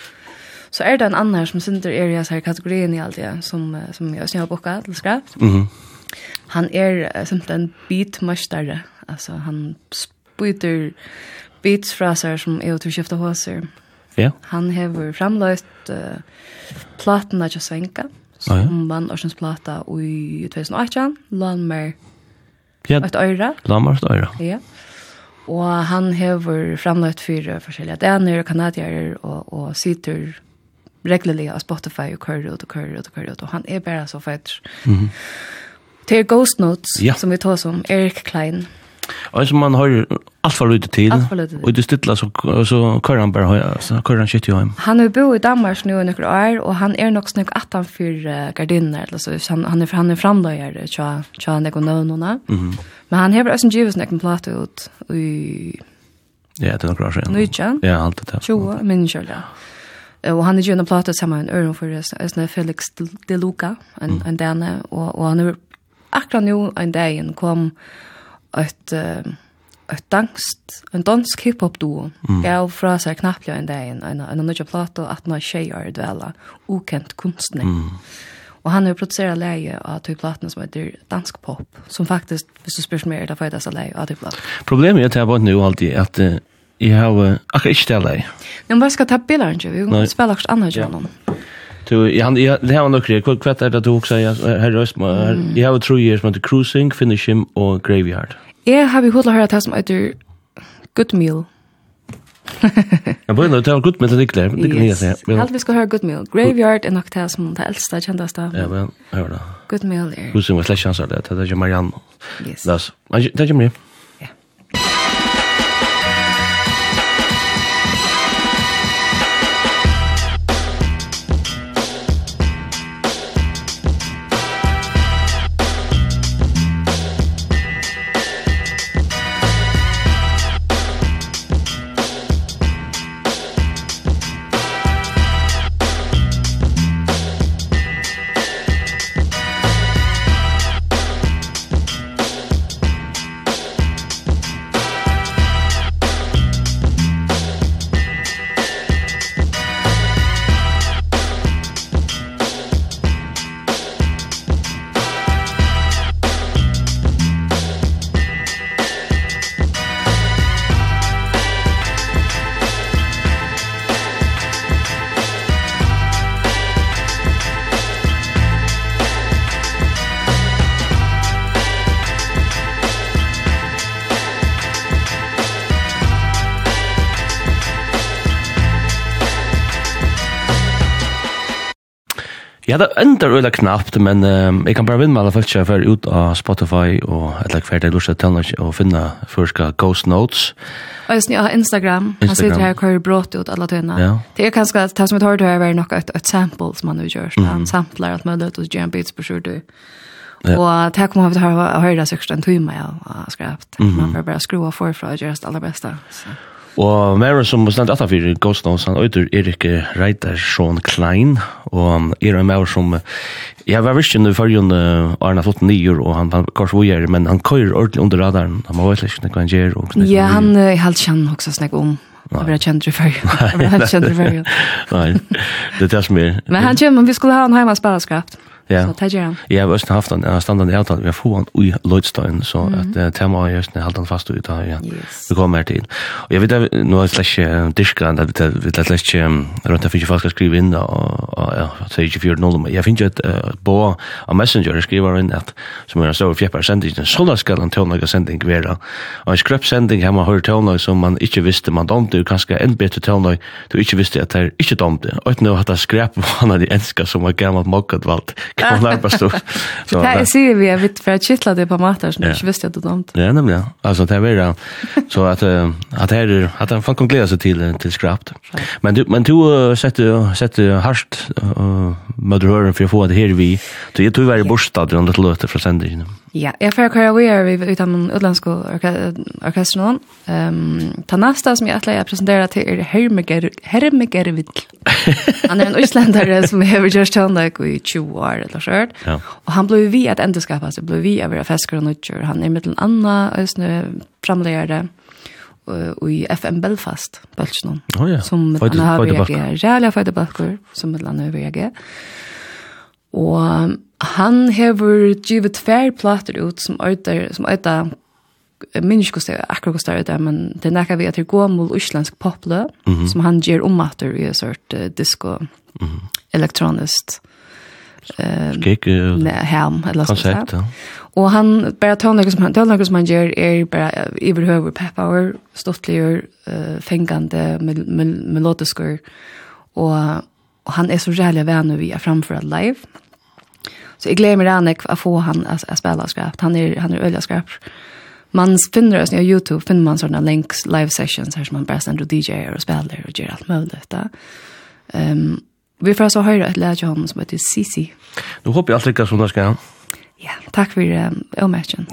så er det en annan som sitter i denne kategorien i alt det, som, som jeg har bokat til skrapt. Mm -hmm. Han er simpelthen bitmøstare. Altså, han spyter beats fra seg som er til å skifte håser. Ja. Han hever framløst uh, att til Svenka som vann Orsens plata i 2018, Lanmer Ja. Ett öra. Lanmer ett öra. Ja. Och han hever framlagt fyra forskjellige däner og kanadier och, och sitter regularly på Spotify og kører ut og kører ut og kører ut. Og han är bara så fett. Mm -hmm. Det Ghost Notes ja. som vi tar som Erik Klein. Og som man har Allt för lite tid. Och du stilla så så kör han bara så kör han shit ju hem. Han har bott i Danmark nu i några år och han är nog snygg att han för gardiner eller så han han är han är framdöjer tja tja han det går nåna. Mhm. Men han har också en givet Jesus näcken platt ut i Ja, det är några år sedan. Nu Ja, allt det där. Jo, men jag Og han er en platet sammen med en øren for Felix de Luca, en, en dane, og, og han er akkurat nå en dag kom et, uh, ett dansk, en dansk hiphop-duo, mm. gav fra seg knapplega en dag en, en, en nødja plato at när tjejer dvela, ukent kunstner. Mm. Og han har producerat leie av typ platene som heter Dansk Pop, som faktisk, hvis du spørs mer, det får jeg dessa leie av typ platene. Problemet er at jeg var nu alltid at uh, jeg har uh, akkurat ikke det leie. Men bare ska ta bilder inte, vi kan också akkurat ja. gjennom. Du, jeg har det här var det kvart er det du också, her röst, jeg har trojer som heter Cruising, Finishing og Graveyard. Jeg har vi hodla hørt det som heter Good Meal. Jeg bør innrømme, det var Good Meal til Nikler. Yes, jeg halte vi skal høre Good Meal. Graveyard er nok det som det eldste, kjenteste. Ja, men hør da. Good Meal er... Husen var slett kjanser det, det er ikke Marianne. Yes. Det er ikke mye. Ja, det ender øyla knapt, men um, jeg kan bare bara vinna alla fallet för ut av Spotify og et eller hvert jeg lurer til å finne förska Ghost Notes. Og jeg nu har Instagram. Han sitter her og kører brått ut alle tøyene. Ja. Det er kanskje det som jag hörde här var nog ett, et sample som han har gjort. Mm. Han samplar alt mulig och gör en Beats på sure. Ja. Og det kommer vi til å høre det sikkert en timme jeg har skrevet. Mm. Man får bare skrua forfra og gjøre det aller beste. Så. Og Maren som stendt etter for Ghost Notes, han øyder Erik Reitersson Klein, og han er en Maren som, jeg var virkelig under førjen Arna Flotten nyer, og han var kanskje vujer, men han køyer ordentlig under radaren, han var veldig ikke hva han gjør. Ja, han er helt kjent også snakk om. Jag blir känd för dig. Jag blir känd för dig. Nej. Det är det som är. Men han kommer, vi skulle ha en hemma spärrskapt. Ja. Så tar jag. Jeg har også haft en standard avtal. Vi har får han i Lloydstein så at uh, tema er just när han fast ut av. Ja. Yes. Vi kommer til. Og jeg vet at nå nu är slash diskran där det vet att slash runt att folk fast skrive inn, og, og ja, så er gick ju noll. jeg finner et uh, bo av messenger jeg skriver inn at, som er en stor 4% så da skal han tona sending være. Og en skrøp sending hemma hör tona som man ikke visste man domte jo kanskje en bedre tona du ikke visste at det er ikke domte. Och nu har det skrep på han av de enska som var gammalt mokket valgt gammalt arbeidsstoff. Så det ser vi jeg vet, för jeg kittlet det på matar som ikke visste at det dumt. Ja, nämligen. Alltså det er veldig, så att att här att han kan glede seg till till skrapt. Men du men du setter, setter hardt uh, med røren för att få det her vi. Du är tyvärr borstad runt det låter från sändningen. Ja, jeg får kjøre vi er ut av den orkester orkestren. Um, ta neste som jeg atler jeg presenterer til er Hermeger, Hermegervill. Han er en Østlendere som har gjort ståndøk i 20 år eller så. Ja. Og han ble vi et endeskapet, så ble vi av å fesker og nødgjør. Han er mittelen Anna, Østene, framlegere i FM Belfast, Bøltsjøen. Oh, ja. Som han har vi reagert, Rælia Føydebakker, som mittelen har vi reagert. Og han hever givet tver plater ut som øyder, som øyder jeg minns ikke hvordan det er akkurat hvordan det men det er nekka vi at det går mot uslensk poplø, mm -hmm. som han ger omater i en sort uh, disco mm -hmm. elektroniskt skik, uh, ne, hem eller så ja. Og han bara tonlager som han tonlager som han gjør, er bara iverhøver pep hour uh, eh mel mel melodiskor og Og han är så jävla vän vi er framför live. Så jag glömmer meg rannig å få han å, å spille skrapt. Han är, han är öliga skrapt. Man finner oss på Youtube, finner man sådana links, live sessions her som man bare sender DJ er og spiller og gjør alt mulig. Da. Um, vi får alltså höra ett läge honom som heter Sisi. Nu hoppas jag alt lykkes som det ska. Ja, tack för um, omärken.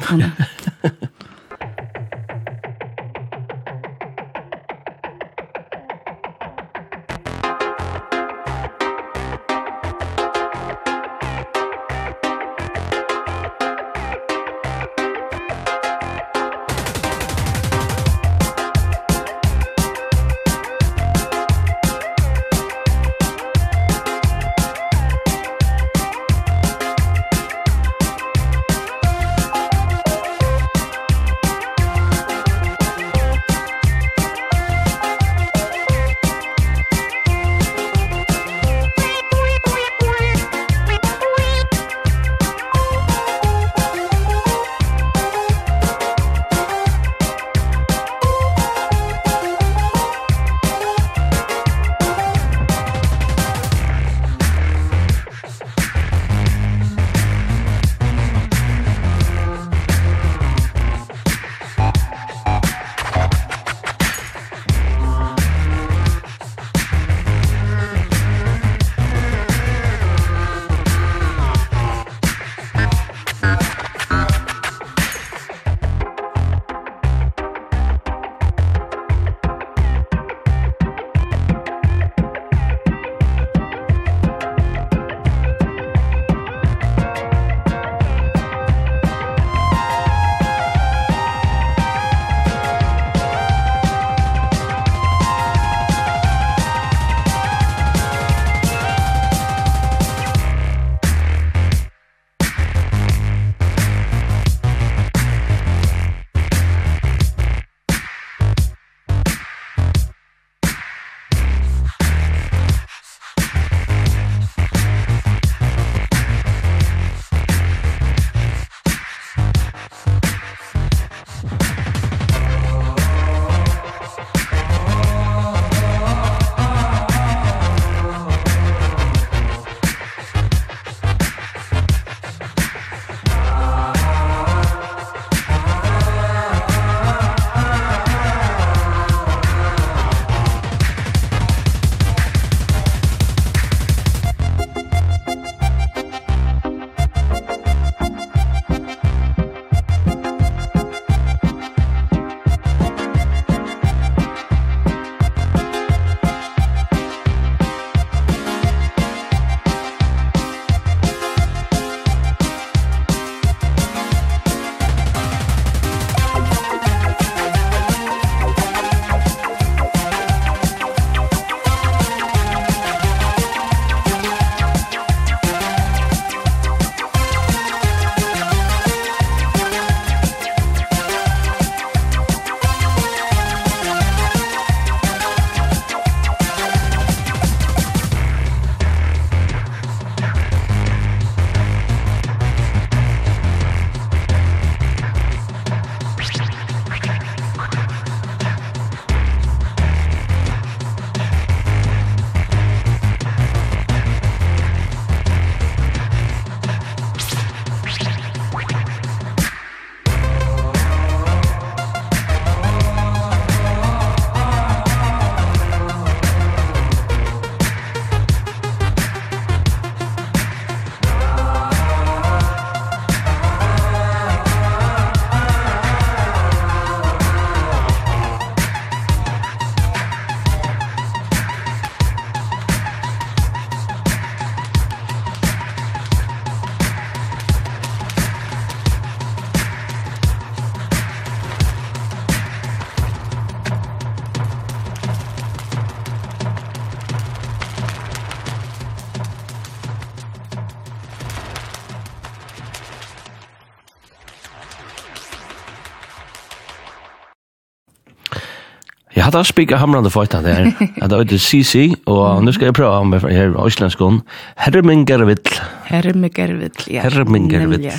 hade spika hamrande fight där. Att det är CC och nu ska jag prova om här isländskon. Hermingervill. Hermingervill. Ja. Hermingervill.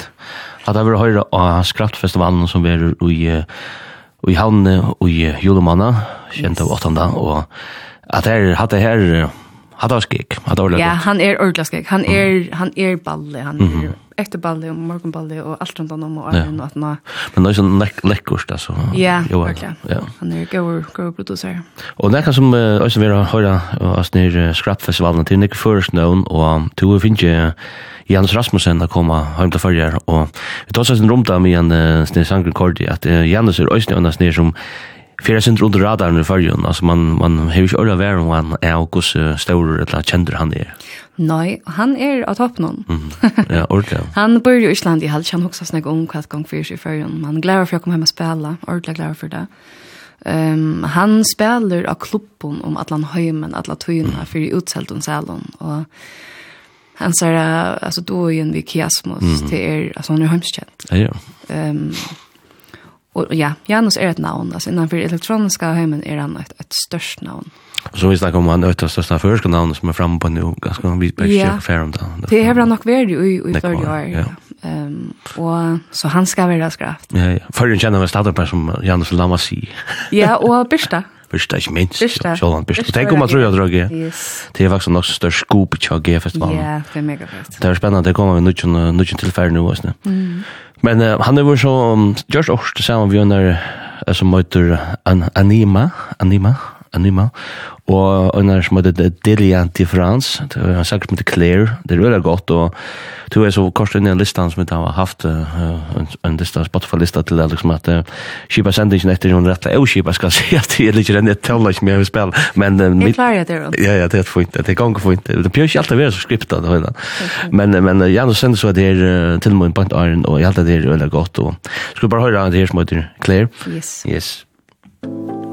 Att det var höra av skraftfestivalen som vi är i i Havne och i Julemanna, kjent av åttanda, og at her, hatt det her, hatt det skik, hatt det Ja, han er ordentlig han han er, han er balle, han er efterballi og och og alt rundt om og Arjen ja. og at nå. Men det er sånn lek lekkert, altså. Ja, jo, virkelig. Ja. Han er gøy, gøy producer. Og nekka som uh, også har høre oss snir uh, skrapfestivalen til Nikke Føresnøvn, og to finner ikke Jens Rasmussen å komme hjem til førjer, og vi tar oss en romta med en uh, snir sangrekordi, at uh, Jens er også en snir som Fyrir sindur under radaren i fyrjun, altså man, man har ikke ordet vært om han er og hos staurer eller kjender han er. Nei, han er av toppen Mm, ja, ordentlig. han bor jo i Island i halv, han hoksa snakk om hva gang fyrir i fyrjun. Han gleder for å komme hjem og spela, ordentlig gleder for det. Um, han spelar av klubben om Atlan Høymen, Atlan Tøyna, mm. fyrir utselt om Salon, og han sier, altså, då er jo en vi kiasmus, mm -hmm. det er, altså, han er hømskjent. Ja, ja. Um, Og ja, Janus er et navn, altså innanfor elektroniska hemmen er han et, et størst navn. Och så vi snakker om han ett av största förska namn som er framme på nu. Ganska vitt på ja. fair om det. Det har han nok vært i, i förra år. Ja. Um, og så han skal være skraft. Ja, ja. Förrän känner vi på som Janus Lamasi. ja, og Birsta. Birsta, ikke minst. Birsta. Sjåland Birsta. Tenk om man tror jeg drog i. Det er faktisk nok størst skop i G-festivalen. Ja, det er mega megafest. Det er spennende. Det kommer vi nødvendig tilfære nå. Mm. Men uh, han er var så um, just också vi under uh, som heter An Anima, Anima, Anima, og en som heter Delia de France, det er en sang som heter Claire, det er veldig godt, og det er så kort inn i en listan som jeg har haft, en, en lista, Spotify-lista til det, liksom at uh, kipa sendingen etter noen rett, og kipa skal si at det er litt renn, jeg tøvler ikke mer vi spiller, men... Uh, jeg klarer det, Ron. Ja, ja, det er fint, det er ganger fint, det bør ikke alltid være så skriptet, det høyna. Men, men uh, Janus sender så at det er til og med en point iron, og jeg halte det er veldig godt, og skal bare høre det her som heter Claire. Yes. Yes. Thank you.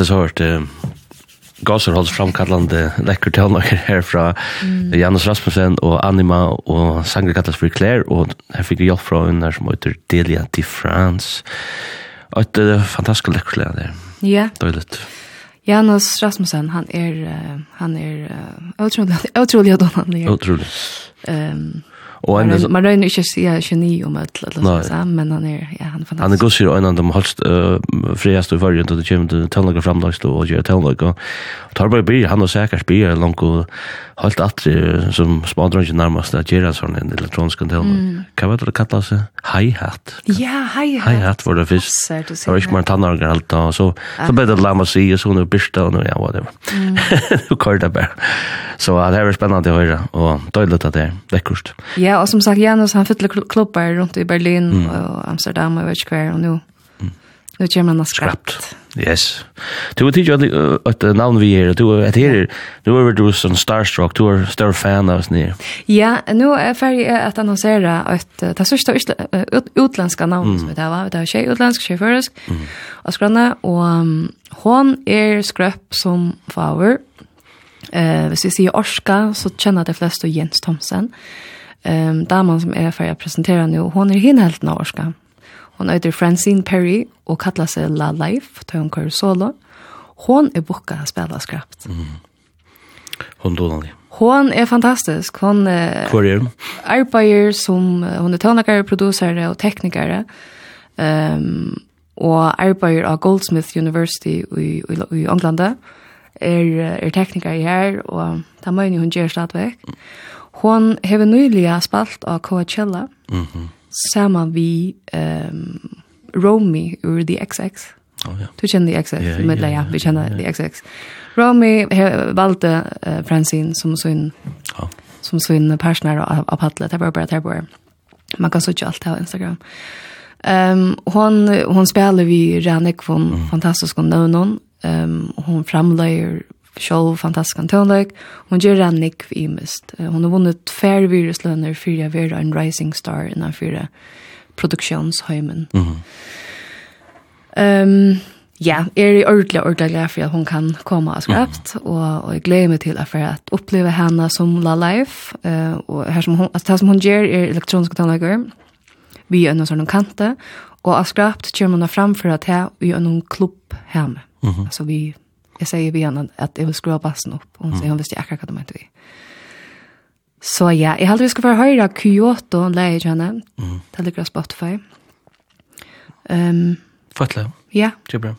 at hört så hørt Gasserholds framkallande läcker tøvnaker här från mm. Janus Rasmussen och Anima och Sangre kallas för Claire och här fick vi hjälp från en där som heter Delia de France og et uh, fantastisk lekker leker der ja Dåligt. Janus Rasmussen han är uh, han är uh, otroligt utrolig utrolig Otroligt. um, Och en man rör inte just ja geni om att låta så men han är ja han fantastisk. Han är går sig en av de helst friast i varje till det kommer till tällar framlags då och gör tällar och tar bara bi han och säkert bi långt och helt atri som smadronje nærmast at gjera sånn en elektronisk kontroll. Mm. Hva var det det kallet seg? Hi-hat. Ja, hi-hat. Hi-hat var det først. Det var ikke mer tannorger alt da, så, så ble det lama si, og så nu er byrsta, og ja, whatever. Nu kör det bara. Så det här är spännande att höra och døylet att det är vekkert. Ja, och som sagt, Janus, han fyller klubbar runt i Berlin mm. och Amsterdam, och jeg vet ikke hver, og nu, nu kommer han att skrapt. Skrapt. Yes. Du vet ju att et namn vi är, du är här, her, du er du som starstruck, du är større fan av oss nye. Ja, nu är jeg ferdig att annonsera att det er største utländska namn som vi tar, vi tar tjej utländsk, tjej och og skrønne, og hon är skröp som favor. Eh, hvis vi sier Orska, så känner de flesta Jens Thomsen. Um, damen som är färdig att presentera nu, hon er hinhelten av Orska. Mm Hon heter Francine Perry og kallar seg La Life, tar hon kör solo. Hon er bukka å spela skrapt. Mm. Hon donalig. Hon er fantastisk. Hon eh, Hvor er hun? Arbeider som, hon er tøvnakere, produsere og teknikare. Um, og arbeider av Goldsmith University i, i, i England. Er, er teknikare her, og det er hon hun gjør stadigvæk. Hon har nylig spalt av Coachella. Mm samma vi um, Romy ur The XX. Oh, ja. Du känner The XX, yeah, med yeah, ja, vi känner yeah. The XX. Romy valde uh, Francine som sin, oh. som sin partner av, av Paddle, det var bara det var. Man kan søke allt det på Instagram. Um, hon, hon spelar vi Ranekvon, mm. Fantastiska Nönon. Um, hon framløyer sjálv fantastisk tonlag. Hon gör en nick i mist. Hon har vunnit fair viruslöner för jag vera en rising star innan fyra produktionsheimen. Mhm. Mm ehm um, ja, er i ordentlig ordentlig glad for at hon kan komma og skrapt mm. og och jag gläder mig till att för att henne som La Life eh uh, og her som hon altså, det som hun gjør er elektroniske tonlager. Vi er noen sånne kante, og och skrapt kommer hun framför at här vi er noen klubb hjemme. Mm -hmm. Vi Jeg sier vi henne at jeg vil skru bassen opp. Og hun sier, hun visste akkurat hva det mente vi. Så ja, jeg heldig vi skal få høre Kyoto, en leie henne. Mm. Det ligger av Spotify. Um, Fattelig. Ja. Det er bra.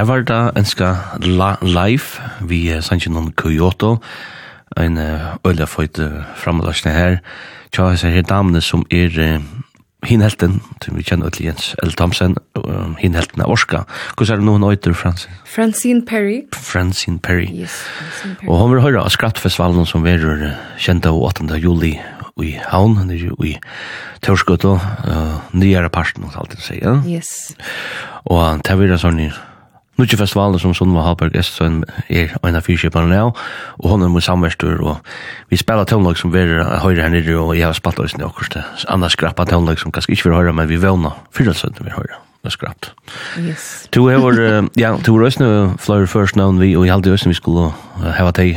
Her var det enska la, live vi uh, sannsyn om Kyoto, en uh, øyla føyte framlagsne her. Tja, jeg her damene som er uh, hinhelten, som vi kjenner til Jens L. Thomsen, uh, hinhelten av Orska. Hvordan er det noen øyter, Francine? Francine Perry. Francine Perry. Yes, Francine Perry. Og hun vil høre av Skrattfestivalen som vi er uh, kjent av 8. juli i havn, nere i Tørskøtta, uh, nyere parten, alt det sier. Yes. Og det er sånn Nudje festivalen som Sundva Halberg Estsen er en av fyrkjøperne nå, og hun er mot samverstur, og vi spiller tøvnlag som vi høyre her nere, og jeg har spalt oss i akkurat det. Annars skrappa tøvnlag som kanskje ikke vil høre, men vi vøvna fyrrelsøtten vi høyre. Det skrapt. Yes. Tu er vår, ja, tu er også flere først navn vi, og i halde også vi skulle hava teg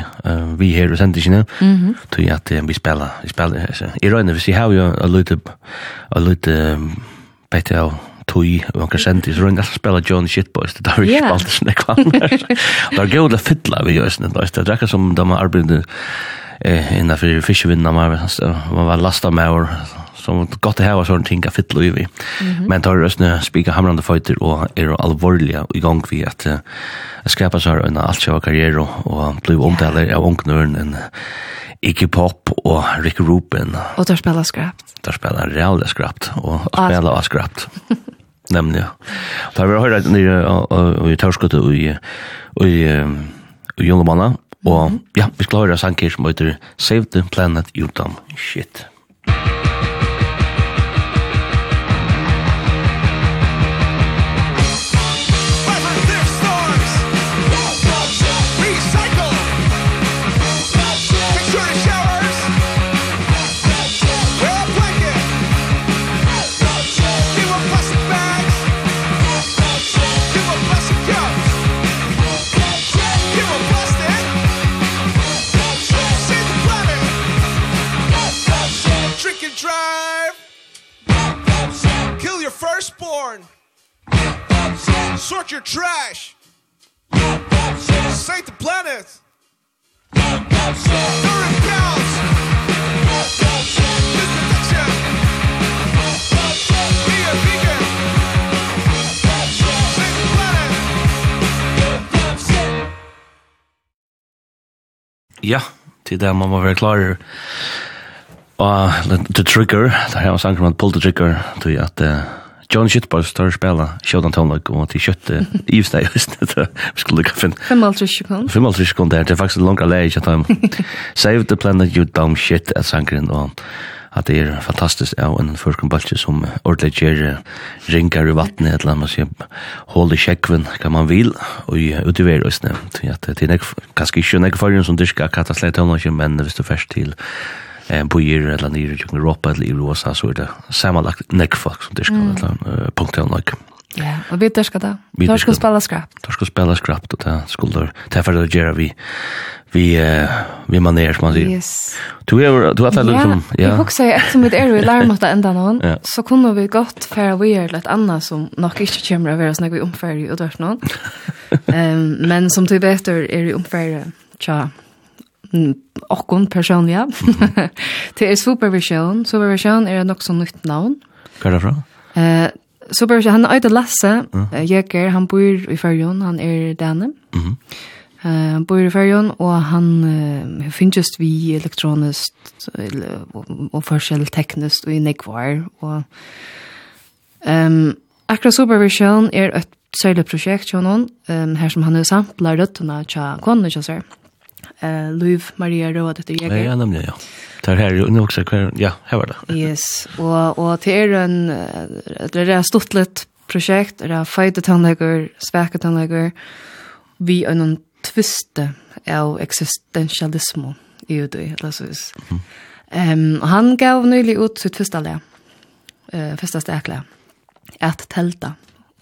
vi her og sendte ikke tu tog at vi spela, vi spiller, i røyne, vi sier her jo, a lute, a lute, bete av, tui og han sendi så rundt jeg spela John Shitboys det har vi spalt sånn ekvann det er gøy å fytla vi gjør det er ikke som de har arbeidet eh, innenfor fiskevinna man var lasta med og som gott å hava sånne ting av fytle og ivi. Mm -hmm. Men tar røstene spika hamrande føyter og er allvarliga i gang vi at uh, skapa seg en altkjava och og blir omtaler av ungnøren en Iggy Pop og Rick Rubin. Og der spiller skrapt. Där spelar reale skrapt og spiller av skrapt. Nemlig, ja. Da har vi hørt nere i Tørskottet og i, och i, og i Junglemanna. Og ja, vi skal høre sanger som heter Save the Planet Utom Shit. Sort your trash. Save the planet. During cows. This protection. Be a vegan. Save the planet. Ja, til det man må være klarer og The Trigger, det her var en sang Pull the Trigger, tror jeg at John Shitboy tar spela spiller Sjødan Tonlag og til kjøttet i just det, just det, vi skulle lukka finn. 55 sekund. 55 sekunder det er faktisk en langere leie ikke at de Save the Planet, you dumb shit, at sangren, og at det er fantastisk ja en førkombalse som ordentlig gjør ringar i vattnet, et eller annet, sier, hold i kjekven, kan man vil, og utivere oss, det er ganske ikke nek fargen som dyrka katastleit, men hvis du først til eh, bøyer eller nere i Europa eller i USA, så er det samanlagt nekk folk som dyrker, mm. eller punkt eller nok. Ja, og vi dyrker det. Vi dyrker det. spela skrap. Dyrker spela skrap, og det skulle det er for det gjør vi vi eh vi maner som man säger. Yes. Du är du har tagit liksom ja. Jag också är som med Aero alarm att ända någon så kunde vi gott för vi är lite annat som nog inte kommer att vara snägg vi omfärg och dörst någon. Ehm men som du vet är det omfärg tja okkon personliga. det er Supervision. Supervision er nok så nytt navn. Hva er det fra? Eh, Supervision, han er øyde Lasse mm. Jäger, han bor i Färjön, han er denne. Mm. Eh, uh, bor i Färjön och han uh, finns just vi elektroniskt och, och förskjell tekniskt och i Nekvar. Och, um, akkurat Supervision er et særlig prosjekt, jo noen, um, her som han er sampler røttene til kvannet, ikke uh, Louv Maria Råd etter jag. Ja, ja, nemlig, ja. Det her er jo også hver, ja, her var det. Yes, og, og det er en, det er et stort litt prosjekt, det er feite tannlegger, sveke tannlegger, vi er noen tviste av eksistensialismo i Udøy, eller så vis. Mm. Um, han gav nylig ut sitt første le, uh, første stekle, et telta,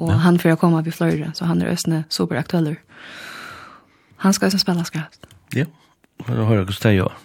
og ja. han får komma vid i fløyre, så han er østene superaktueller. Han skal også spela skraft. Ja, for å høre hvordan det gjør.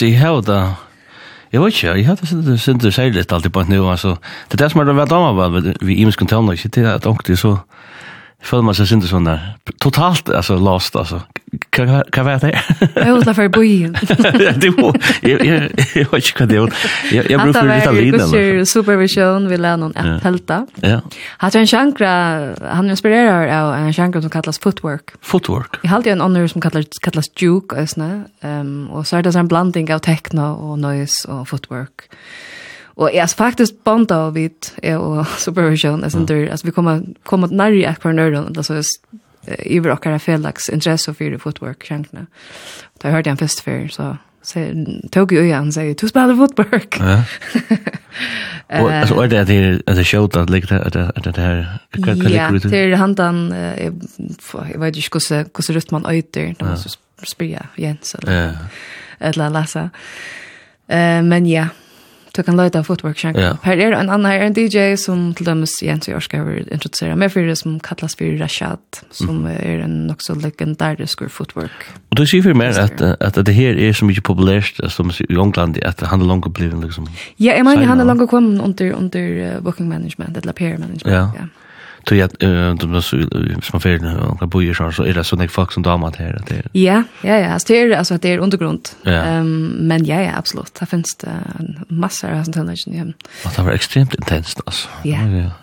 altså, jeg har da... jeg vet ikke, jeg har det sint det særligt alltid på et nivå, altså, det er det som er det vært av meg, vi i minst kontelner, ikke til at ångte, så føler man seg sint det sånn der, totalt, altså, lost, altså, hva, hva var det? Jeg åtla for bojen. Du, jeg vet ikke hva det jag Jeg bruker for litt av Det Hatta var supervision, vi lær noen appelta. Ja. Hatta en sjankra, han inspirerar av en sjankra som kallas footwork. Footwork? Jeg halte en honor som kallas, kallas juke, um, og så er det en blanding av techno og noise og footwork. Og jeg er faktisk bonda av vidt, og supervision, jeg synes, vi kommer, kommer nærmere akkurat nøyren, altså i vår okkara felags intresse fyrir footwork sjankna. Da hørte jeg en fest før, så så tog jo igjen, sier, du spiller footwork. Ja. Og altså, er det at det er sjått at ligger det, at det her, hva ligger det? Ja, det er handan, jeg vet ikke hvordan rutt man øyter, da må jeg spyrja Jens, eller, Ja. eller Lasse. lasa. Men ja, Du kan løyta footwork shank. Ja. Her er en annan, her er en DJ som til dømes Jens og Jorska vil introdusere med fyrir det som kallas fyrir Rashad, som mm. er en nok så legendarisk footwork. Og du sier for mer at, at det her er så mye populært som i England, at han er langt bliven liksom. Ja, jeg mener han er langt kommet under, under uh, booking management, eller peer management. Ja. Ja tror jag du så som man färden och bojer så så är det såna folk som damer här att det Ja, ja ja, alltså det är alltså det är undergrund. Ehm men ja ja, absolut. Det finns det en massa av sånt här i hem. Det var extremt intensivt alltså. Ja.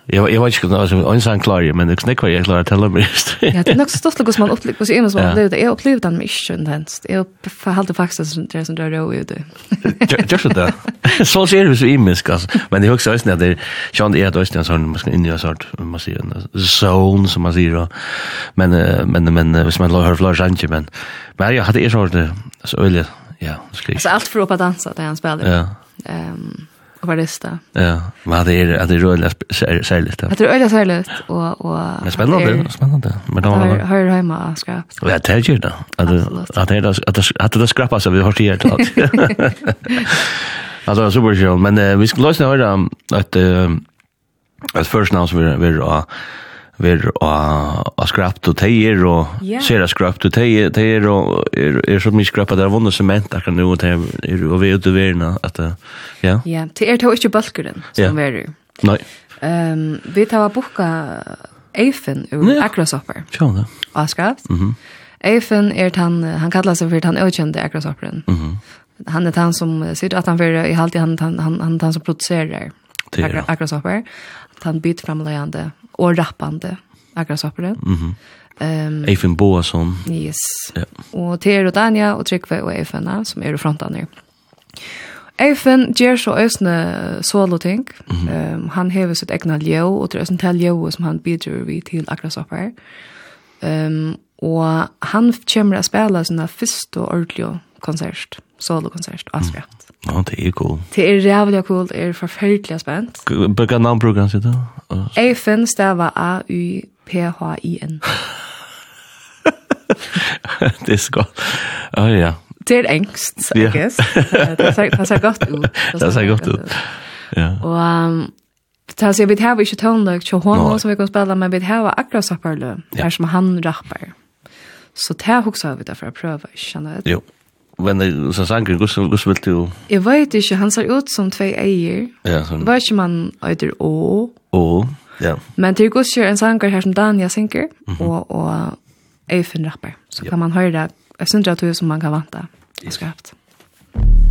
Jag jag vet inte alltså en sån klar men det knäck var jag klar att tala mig. Ja, det är nog så stort som man upplever så ämnes man det är upplevt den mycket intensivt. Jag förhållde faktiskt som det som det är ju det. Just det. Så ser det så imiskt alltså. Men det är också så att det är ju ändå är det en sån man ska in i en sort man säger en zone som man säger men men men hvis man hører flere anke men men jag hade är så det så øyelig ja skrik så alt for å att dansa där han spiller. Ja. Um, og vad det är ja men det er det är roligt särskilt det är særlig og og det er spennende. Spennende men da har hjemme og skrapp ja det är ikke det at det att at det skrappas så vi har det här super show men vi ska lösa höra att at først navn som vi er vi ver a skrapt og teier og ser a skrapt og teier teier og er er så mykje skrapt der vonda sement akkurat nu og teier og vi ute verna at ja ja det er to ikkje balkuren som ver nei ehm vi tar bukka Eifen ur Akrosopper. Ja, ja. Avskrapt. Mhm. Eifen er han han kallar seg för han ökände Akrosopperen. Mhm. Han är han som sitter att han för i halvtid, han han han han som producerar Akrosopper den bitframlegande og rappande aggressoperen. Mm -hmm. Um, Eifen Boasson. Yes. Ja. Og Ter og Dania og Trykve og Eifena som er i frontan her. Eifen gjør så øsne solo-ting. Mm -hmm. um, han hever sitt egna ljø, og til øsne til ljø som han bidrar vi til aggressopper. Um, og han kommer å spille sina første og ordentlige konsert, solo-konsert, Asfjert. Mm Ja, det er cool. Det er rævlig cool, det er forferdelig spent. Hvilke navn bruker han sitt da? Eifen stava A-U-P-H-I-N. det er så godt. Å oh, ja. Det er engst, I guess. Det ser det ser godt ut. Det ser godt ut. Ja. Og um, det ser vi har ikke tøvnløk til honom som vi kan spela men vi har akkurat sapperløk, her som han rappar. Så det har vi derfor å prøve, skjønner du? Jo. Men så sanger gus gus vill du. Jeg vet ikke han ser ut som tvei eier. Ja, så. Vet inte man øyder o. O. Ja. Men til gus kjør en sanger her som Danja synker og, og Eifen rappar. Så kan man høre det. Jeg synes det er som man kan vanta. Skrapt. Yes.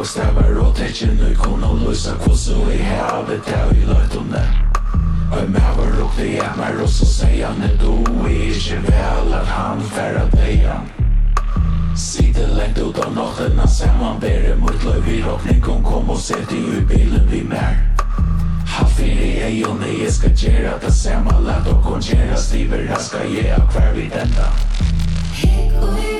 og stavar og tekje nu kon og lusa kvosso i havet der i løytene Og med var lukte jeg meg og så sier han et do i ikke vel at han færre deia Sitte lengt ut av nåttena saman Bære mot løy vi råkning kom kom og sette i bilen vi mer Hafiri er og nei, jeg skal gjøre det samme Læt og kongjere stiver, jeg skal gjøre hver vi denda Hei,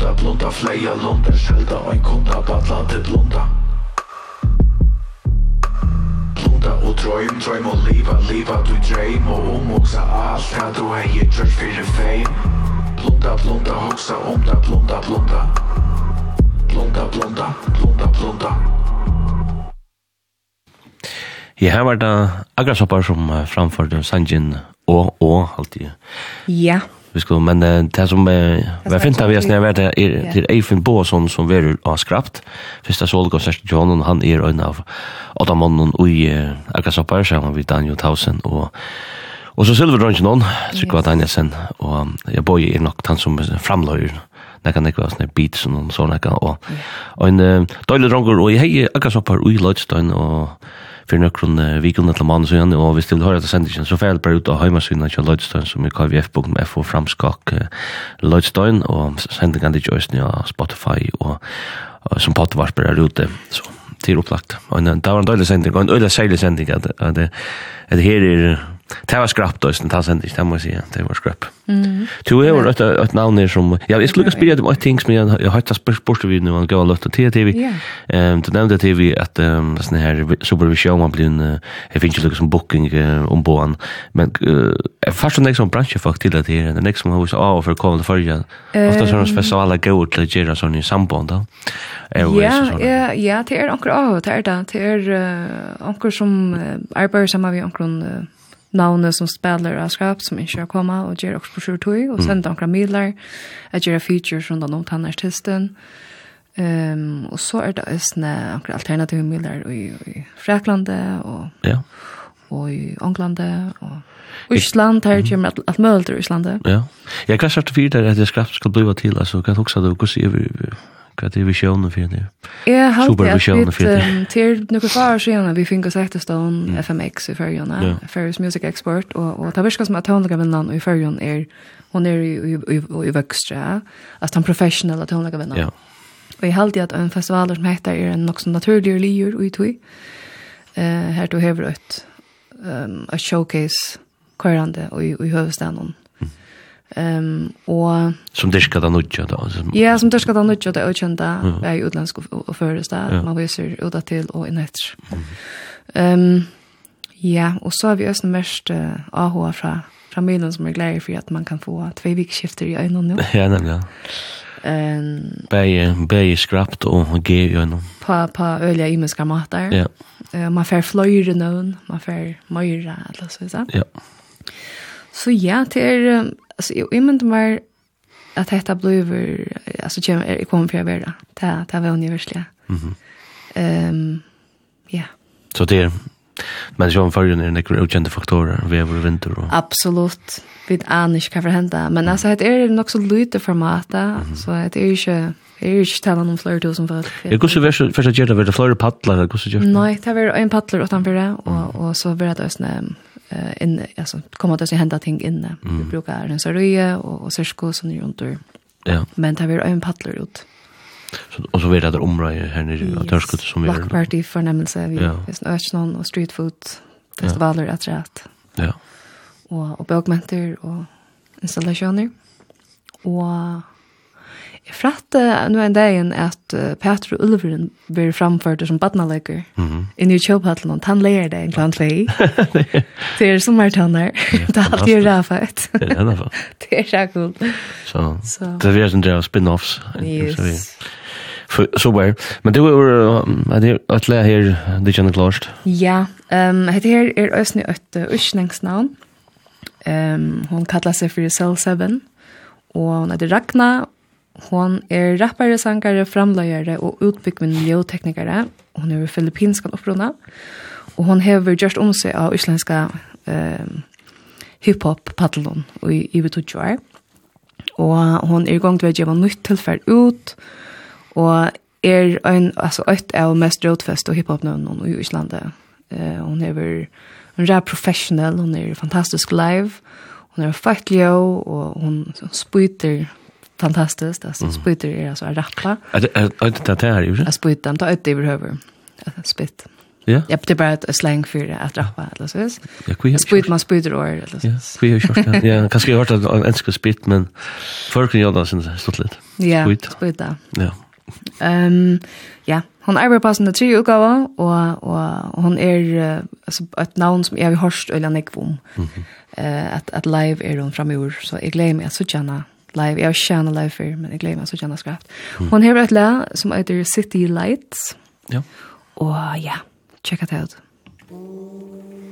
blunda, blunda, fleia lunder Selda ein kunda, badla det blunda Blunda og drøym, drøym og liva, liva du dreym Og omoksa alt her du hei gjørs fyrir feim Blunda, blunda, hoksa om da, blunda, blunda Blunda, blunda, blunda, blunda Ja, her var det Agrasoppar som framførte Sanjin og og alltid. Ja vi skulle men uh, det som uh, var fint av vi snär vart är till Eifin Båsson som vi har skrapt. Första solkonsert John och han er en av Adamon och i Akasoppar så han vi Daniel Tausen og Og så Silver Drunken on så kvar Danielsen. Och jeg boy är nok han som framlöjer när kan det vara såna beats och såna kan och en dålig drunker och hej Akasoppar och i Lodstein och for nøkron uh, vikon etter mann så og hvis du vil høre til sendingen, så får jeg bare ut av heimasynet til Lloydstein, som er kvf.fo framskak uh, Lloydstein, og sendingen er ikke øyne Spotify, og uh, som potvarper er ute, så til opplagt. Og det var en døylig sending, og en øylig særlig sending, at, at, at her er Det var skrapt då, sen tas inte, det måste jag säga. Det var skrapt. Mm. Du har ett ett namn där som ja, jag skulle lukar spela om things men jag har tagit sport vid nu och gå lätt till TV. Ehm du nämnde TV att ehm sån här supervision man blir en jag finns ju lukar som booking om boan men eh fast den nästa bransch fuck till det här den nästa hus av för kommer för jag. Ofta så nås speciella gå till Jira sån i samband då. Ja, ja, ja, det är onkel, det är det. Det är onkel som arbetar samman med onkel navnet som spiller av skrap som ikke har komma och gjør också på sjuttoj och sen några midler att göra features rundt om tannartisten. Ehm um, och så är det også några alternativa midler i, i Fräklande och ja. och i Anglande och Island her kommer med alt mulig til Island. Ja. Jag kanske har tvivlat att det skrap ska bliva till alltså kan också då hvordan se vi Hva er visjonen for det? Jeg har alltid at vi til noen far siden vi finner seg til stånd FMX i Førjønne, yeah. Førjøs Music Export, og, og det virker som at tonleggevinnene i Førjønne er, hun er i, i, i, i Vøkstre, altså den professionelle tonleggevinnene. Ja. Og jeg har alltid at en festivaler som heter er en nok som naturlig lier ui tui. Uh, her du hever et, um, et showcase kvarande og i, i høvestaden Ehm um, och som det ska ta nutja då. Ja, som det ska ta nutja det ökända är ju utländsk och föres där ja. man visar ut att till och inåt. Ehm um, ja, och så har vi ösn mest uh, AHA fra fra Milan som är glad för att man kan få två veckskifter i en nu. Ja, nämligen. Ehm bäge bäge skrapt och ge ju nu. Pa pa öliga i matar. Ja. Eh man får flöjre någon, man får möra eller så så. Ja. Så ja, det är alltså jag inte mer att detta blev alltså jag kommer för att vara det det var universella. Mhm. Ehm ja. Så det är Men sjón fargen er nekkur ukjente faktorer, vever og vinter og... Absolutt. Vi aner ikke hva for henda. Men altså, det er nok så lite format, så det er ikke... Jeg er ikke tala om flere tusen folk. Er det hvordan verset først gjør det? Var det flere paddler? Nei, det var en paddler utenfor det, og, og så var det også eh in alltså kommer det att hända ting inne. Vi brukar en saröje och och särsko som ni runt Ja. Men det vi en paddler ut. Så och så vet det område här nere att törskut som vi gör. Party party förnämmelse vi just ösnon och street food festivaler att rätt. Ja. Och och bokmenter och installationer. Och Jeg fratte nå en dag at uh, Petra Ulveren blir framført som badnaleker mm -hmm. inne i kjøphattelen, og han leier det en klant lei. det er sommertanner, det er alltid ræfet. det er det Det er så cool. Så, så. det er sånn det er spin-offs. Yes. Så var Men det var det att lära här det känner klart. Ja, ehm det här är ösnä ett ursnängsnamn. Um, hon kallar seg for Cell 7 og hon heter Ragna Hon er rappare, sangare, framløyere og utbyggvinn miljøteknikere. Hon er filippinsk opprona. Og hon hever gjørst om seg av islenska eh, hiphop-paddelon i ivet år. Og hon er i gang til å gjøre nytt tilfell ut. Og er ein, altså, et av mest rådfest og hiphop nå i Islandet. Eh, hon hever en rap professional, hon er fantastisk live, hon er fightlig og hon spyter fantastiskt alltså mm. spytter är alltså rappla. Är det det här ju? Att spytta inte ett över Spytt. Ja. Ja, det är bara ett slang för att rappa eller så. Ja, kvä. Spytt man spytter år eller så. Ja, kvä är kört. Ja, kanske jag har hört att en ska spytt men folk gör det sen stått lite. Ja, spytta. Ja. Um, ja, hon er bare passende tre utgave, og, og og hon er uh, altså, et navn som jeg har hørt øyne ikke om. Mm -hmm. uh, at, at live er hun framme i år, så jeg gleder meg at så kjenner live. Jeg har ikke live før, men jeg gleder meg så kjenne skraft. Mm. Hun har et lag som heter City Lights. Ja. Og ja, check it out. Thank.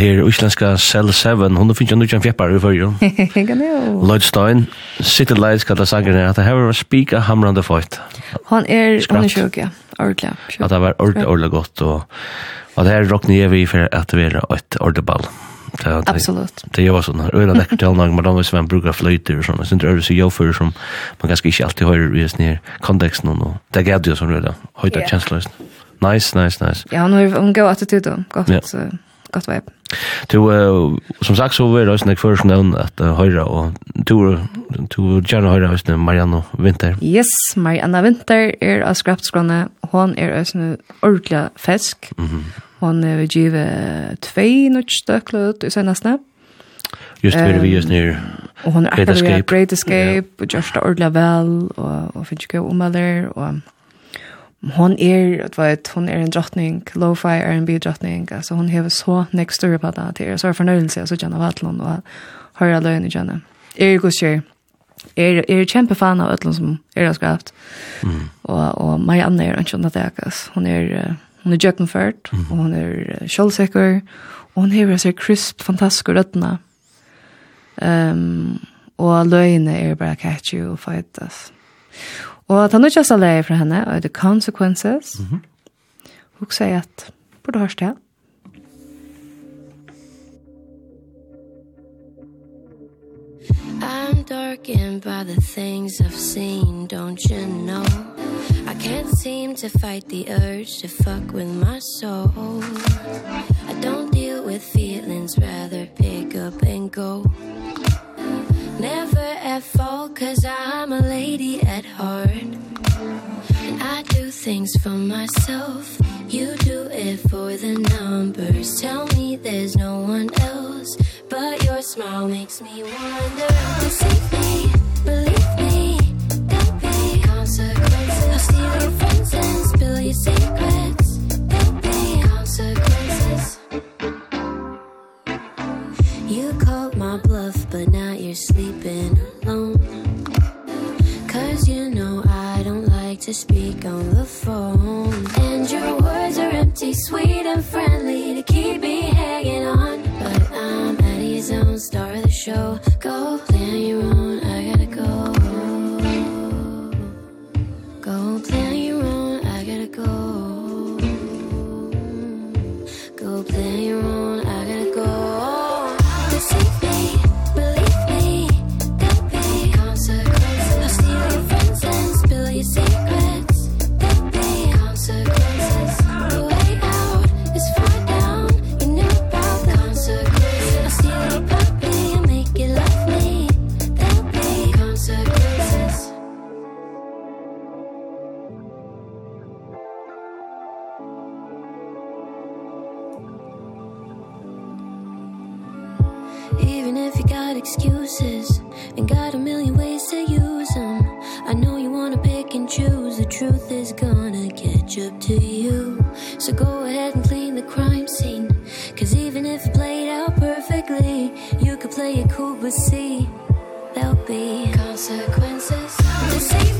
her islandska Cell 7, hon finnes jo nu en fjeppar i fyrir. Lloyd Stein, City Lights kallar sangen her, at det her var spika hamrande fight. Han er, han er sjuk, ja, ordentlig. At det var ordentlig, ordentlig godt, og at det her råkne jeg vi for at det var et ordentlig ball. Absolut. Det gjør sånn såna öra läcker till någon men de som en brukar flöjter och såna sånt över så jag för som man ganske ikke alltid hører i sånn her konteksten, og det gav det ju sån høyta höjda känslor. Nice, nice, nice. Ja, han har en god attitude, godt, och gott godt vibe. Du, uh, som sagt så var det også nek først nevn at uh, høyre, og du, du gjerne høyre også Marianne Winter. Yes, Marianne Winter er av skrapskrone, hon er også ordentlig fisk, mm -hmm. hon er givet tvei nødstøklet i seneste. Just vi vi just nere. Og hon er Great Escape, Great Escape, og gjørst det ordentlig vel, og, og finnes ikke om og hon er, du vet, hon er en drottning, lo-fi R&B drottning, altså hon hever så nek større på det, det er så fornøyelse, altså Janne Vatlund, og høyre løgn i Janne. Er god skjer, er, er kjempe fan av Øtlund som er har skrapt, mm. og, og Marianne er ikke under det, altså. Hon er, hon er jøkkenført, mm. og hon er kjølsikker, og hon hever seg krisp, fantastisk røttene. Um, og løgene er bare catchy og fight, altså. Og ta han ikke har lærer fra henne, og The Consequences, mm -hmm. hun sier at, burde hørst det? I'm darkened by the things I've seen, don't you know? I can't seem to fight the urge to fuck with my soul. I don't deal with feelings, rather pick up and go never at fault cause I'm a lady at heart. And I do things for myself. You do it for the numbers. Tell me there's no one else But your smile makes me wonder. Deceive me, believe me Don't be consequences I'll steal your friends and spill your secrets. Don't be consequences. You called my bluff but now you're sleeping alone. Cause you know I don't like to speak on the phone. And your words are empty, sweet and friendly To keep me hanging on. But I'm at his own, star of the show. Go plan your own. and got a million ways to use them I know you wanna pick and choose. The truth is gonna catch up to you. So go ahead and clean the crime scene. Cause even if it played out perfectly You could play it cool but see There'll be consequences. The same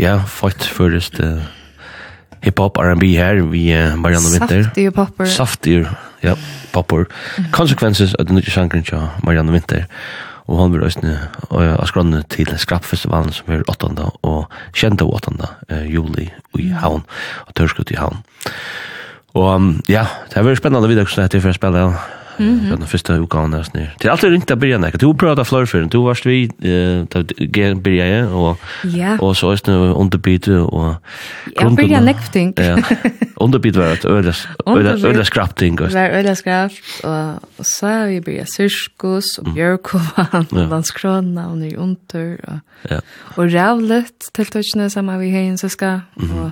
Ja, fått förrest uh, hiphop R&B här vi uh, Marianne Winter. Saftig popper. Saftig, ja, popper. Mm. Consequences av den nye genren til Marianne Winter. Og han vill også och jag skrann till skrappfestivalen som er 8 og 28 8 uh, juli i Havn og tørskut i Havn. Og um, ja, det var spännande vidare så til for å spille, ja. Mm -hmm. Den första utgåvan där snär. Det är alltid ringt att börja när. Du pratar flörfyren. Du varst vi eh börja ja och och så är det underbyte och grund. Ja, börja nekting. Ja. Underbyt var det ödes ödes ödes skrapting. Var ödes skrapt och så har vi börja syskos och björkovan och landskrona och ny under och ja. och rävlet till touchna samma vi hen så ska och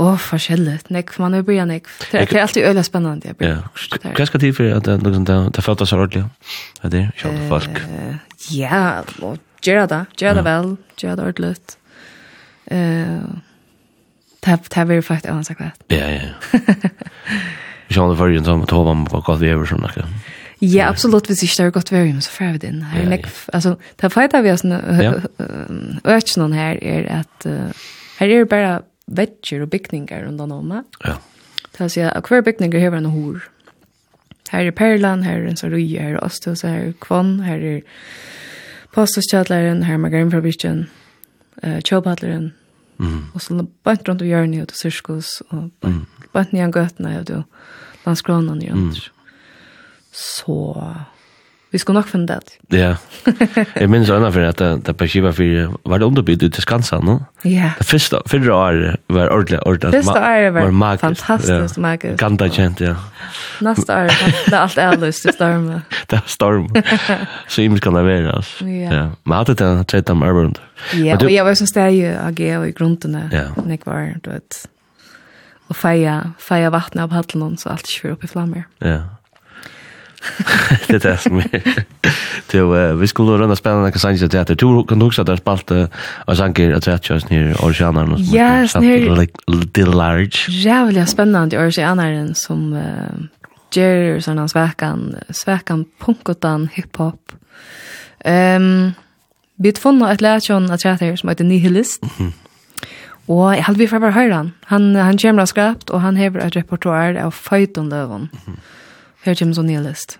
Åh, oh, forskjellig. Nekv, man er bryr nekv. Det er det er alltid øyla spennende. jeg Ja. Hva skal tid for at det, liksom, det, det føltes så ordentlig? Det er kjønne folk. Ja, og gjør det. Gjør det vel. Gjør det ordentlig. Det er veldig faktisk annet sagt det. Ja, ja. Vi kjønne førgen som tog om på godt vi er sånn, ikke? Ja, absolutt. Hvis ikke det er godt vi er, så får vi det inn. Altså, det er faktisk vi har sånn øyne her er at her er bare vettjer og bygninger rundt om meg. Ja. Det vil si at hver bygninger har en hår. Her er Perlan, her er en sarui, her er Ostos, her er Kvon, her er Pastoskjadleren, her er Margarinfabrikken, uh, Kjøpadleren, Mm. Og så bant rundt og hjørne og til syrskos, og bant, mm. bant nye gøtene og til landskronen og andre. Mm. Så Vi skulle nok finne det. Ja. Jeg minns øyne for at det, det på skiva for var det underbygd ut til Skansa, no? Ja. Det første, første året var ordentlig, ordentlig. Første året var, var fantastisk ja. magisk. Ganda kjent, ja. Neste år, det er alt ærløst i stormen. det er storm. Så imens kan det være, altså. Ja. ja. Men hadde det en tredje om arbeid. Ja, og jeg var som steg i AG og i grunnene. Ja. Men jeg var, du vet, og feia, feia vattnet av hattelen, så alt ikke opp i flammer. Ja. det er det som er. Så uh, vi skulle runde spennende noen sanger til etter. Du kan huske at du har spalt uh, en sanger at rett kjøs nere Orsianaren. Ja, nere. The Large. Jævlig spennende Orsianaren som uh, gjør sånn svekan, svekan punkotan hiphop. Um, vi har funnet et lætjon at rett som heter Nihilist. Mm. Og jeg hadde vi for bare høre han. Han, han kommer av skrapt, og han hever et repertoar av Føyton løven. Mm -hmm. Her kommer så nye list.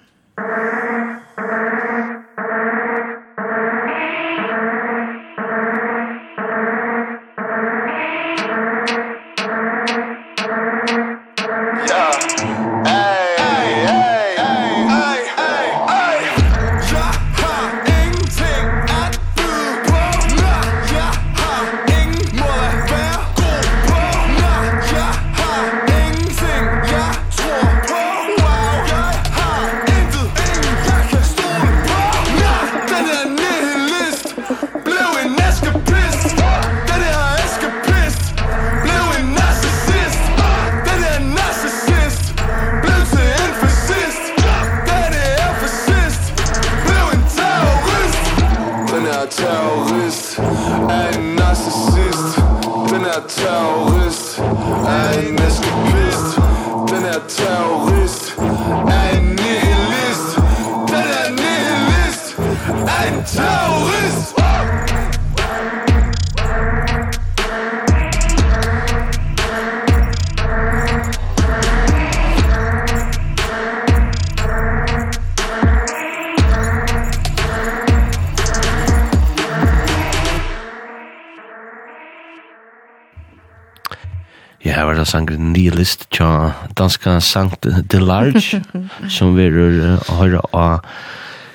sangren Nihilist tja danska Sankt de Large som vi er uh, høyra av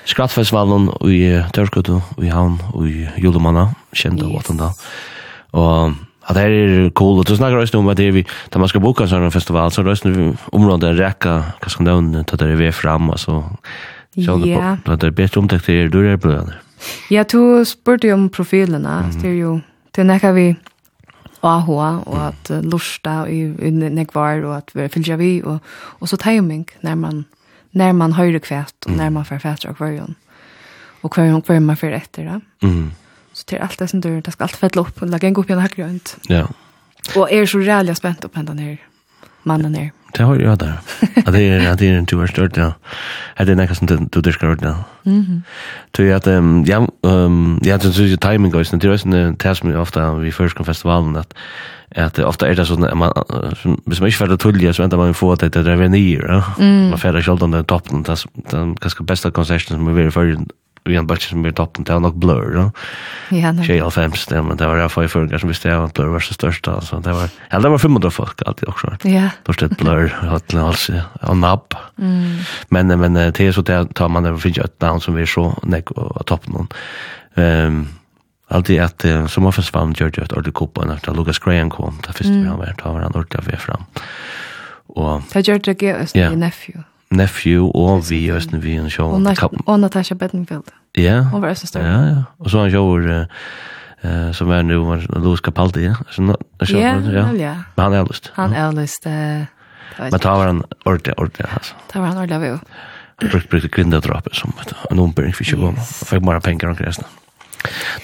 Skrattfestivalen i Tørskotu i Havn i Julemanna kjent av Vatanda og at det er cool. Og du snakker også om at det er vi da man skal boka en sånn festival så er det også området en rekka hva skal nevne at det er vi fram altså. Så yeah. det er bedre omtekt til du er på det Ja, du spurte jo om profilene, det er jo, det er nekka vi, AHA og at uh, lusta i, i nekvar og at vi fylgja vi og, og så timing når man, når man høyre kvæt og når man får fætra akvarion og kvarjon og hver man får etter da. Mm. Så til alt det som du, det skal alt fettle opp og lage en god pjene hakker rundt. Ja. Og er så rævlig spent opp hendan her mannen her. det har jag där. Att det är att det är en tur stört ja. Hade näka som du du ska ordna. Mhm. Du att ehm ja ehm ja så så timing guys det är en test mig ofta vi först kom festivalen att att ofta är det så när man hvis man inte får det tullja så väntar man få att det där är nyer. Man färdar själv den toppen det är ganska bästa konserten som vi har förut vi har bare som vi toppen till nok blur då. Ja. Tjej av det, men det var jeg for i förra som visste jeg at blur var så størst, altså. det var ja det var 500 folk alltid også. Ja. Då stod blur att alltså og app. Mm. Men men det är så det, tar man det för ett down som vi så nek, och toppen någon. Ehm Alltid att eh, som office vann gjorde jag ett ordentligt koppa när Lucas Graham kom. Där först vi han var, där var han ordentligt fram. Og Det gjør det gøy Østen i Nephew. Nephew og vi Østen vi en show. Og Natasha Bedingfield. Ja. Hon var så Ja, ja. Och så han gör eh som är nu var Louis Capaldi, ja. Så nå så ja. Ja. Men han är lust. Han är lust. Men tar han ordentligt ordentligt alltså. Tar han ordentligt av. Brukt brukt kvinnedrapet som en ombering för 20 gånger. Fick bara pengar och resten.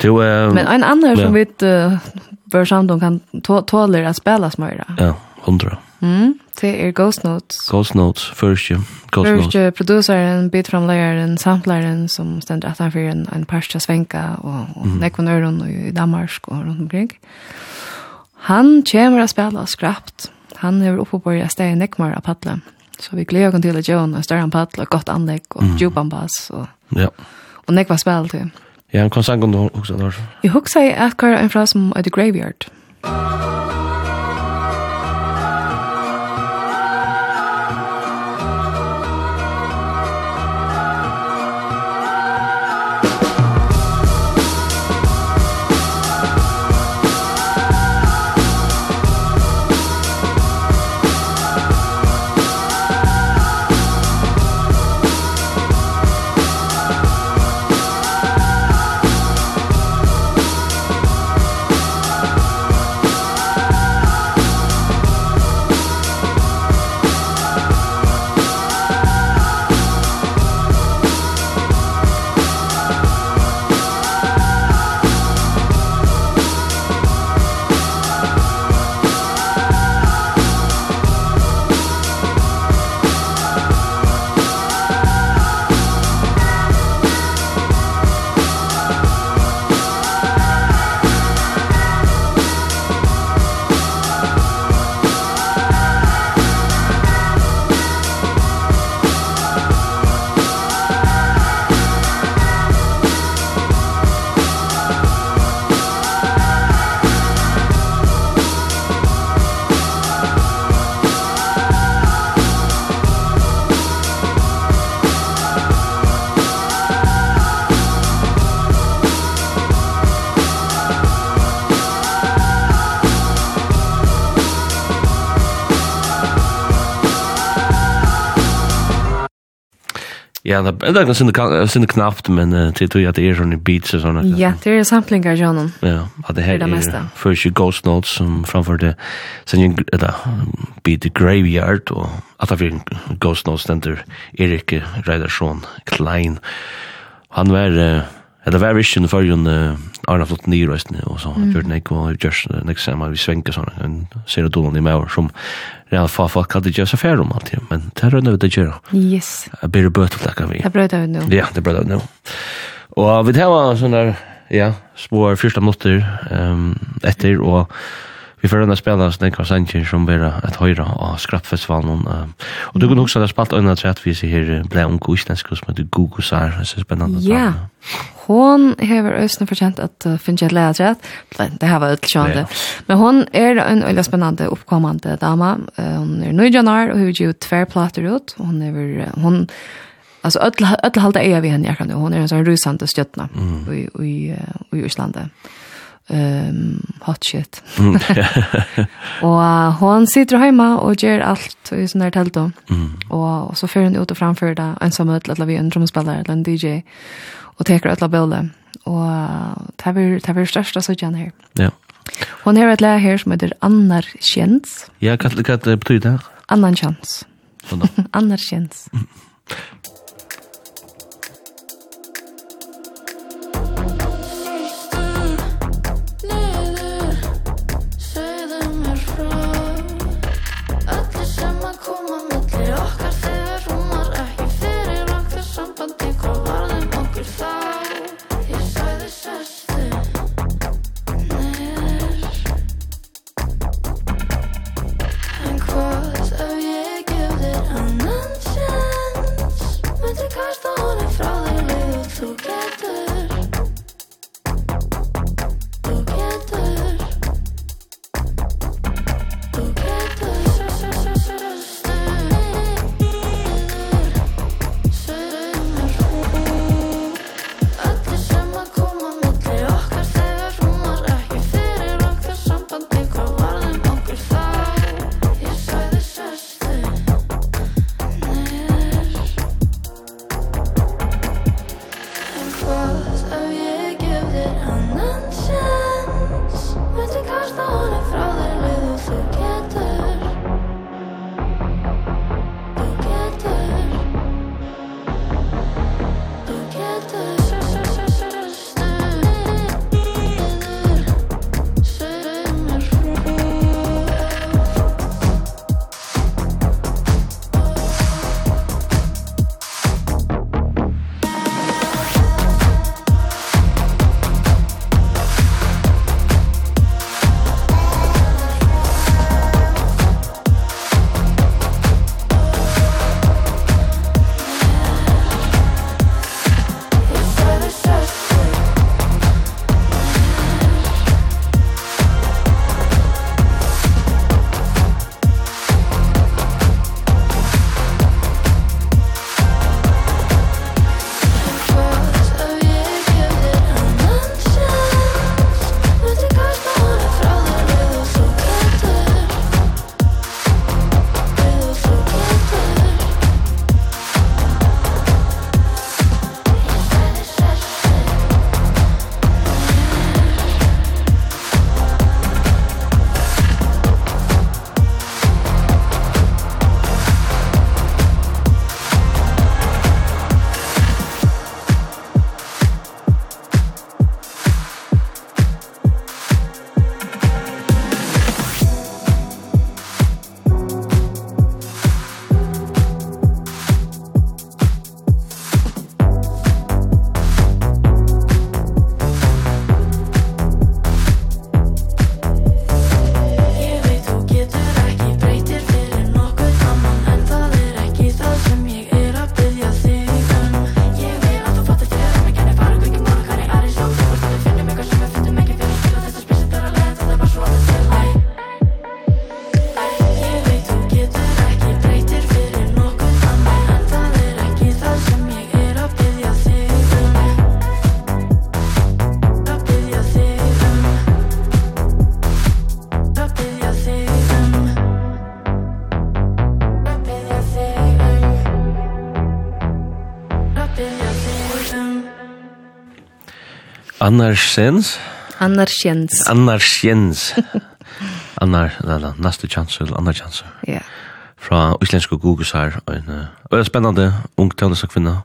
Du, uh, Men en annan som vi uh, bör om kan tåler att spela smöra. Ja, hundra. Mm, det er Ghost Notes. Ghost Notes, første. Ghost Notes. Første produceren, bitframlegeren, sampleren som stender at han fyrir en, en parstja svenka og, og mm. nekvann øron i Danmark og rundt omkring. Han kommer å spela skrapt. Han er oppe på å steg nekmar av padle. Så vi gleder oss til at Johan en større enn padle, godt anlegg og mm. djupan bass. Og, ja. og nekva spela til. Ja, han kom sang om det også. Jeg husker at hva er en fra som er The Graveyard. Graveyard. Ja, det er ganska synd synd knappt men uh, til tog at det er sånne beats og sånne. Ja, det er samplingar Jonan. Ja, at det här är för først ghost notes som framfor det sen ju där beat the graveyard og at det er ghost notes den der Erik Reidarsson Klein. Han var Uh, Det var ikke den førjen Arna flott nye røstene, og så har gjort nek, og gjørs nek sammen, vi svenker sånn, en ser og dolan i maur, som real fa folk hadde gjør seg færre om alltid, men det er rønne vi det gjør. Yes. Jeg blir bøt til det, vi. Det brød av nå. Ja, det brød av nå. Og vi tar sånn der, ja, spår fyrsta minutter um, etter, og vi får runda spela sånne kvar sanger som vera et høyra av skrappfestivalen. Og du kan huske at jeg spalt øyne at vi ser her ble unge islensk som heter Gugu Sar, det er spennende. Ja, hon hever øyne fortjent at uh, finnes et leia trett, det her var utkjørende. Men hon er en øyne spennende oppkommande dama, uh, hon er nøyjanar og hun gjør tverplater ut, hon er, hon Alltså öll öll halda eiga vi henne jag kan nu. Hon är en sån rusande stjärna mm. i i i Island um, hot shit. Mm, og uh, hon sitter heima og gjør alt i sånn her telt. Mm. Og, og så fører hun ut og framfører det ensam ut, eller vi er en trommespiller, eller en DJ, og teker et labelle. Og uh, det er, det er største søtjen her. Ja. Hon har et lærer her som heter Annar Kjens. Ja, hva, hva betyr det? Annar Kjens. Annar Kjens. Mm. so Annarsens? Annarsens. Annarsens. Annar, nei, nei, neste chance, eller annar chance. Ja. Yeah. Fra Google her, en uh, spennende ung tøvnesakvinne,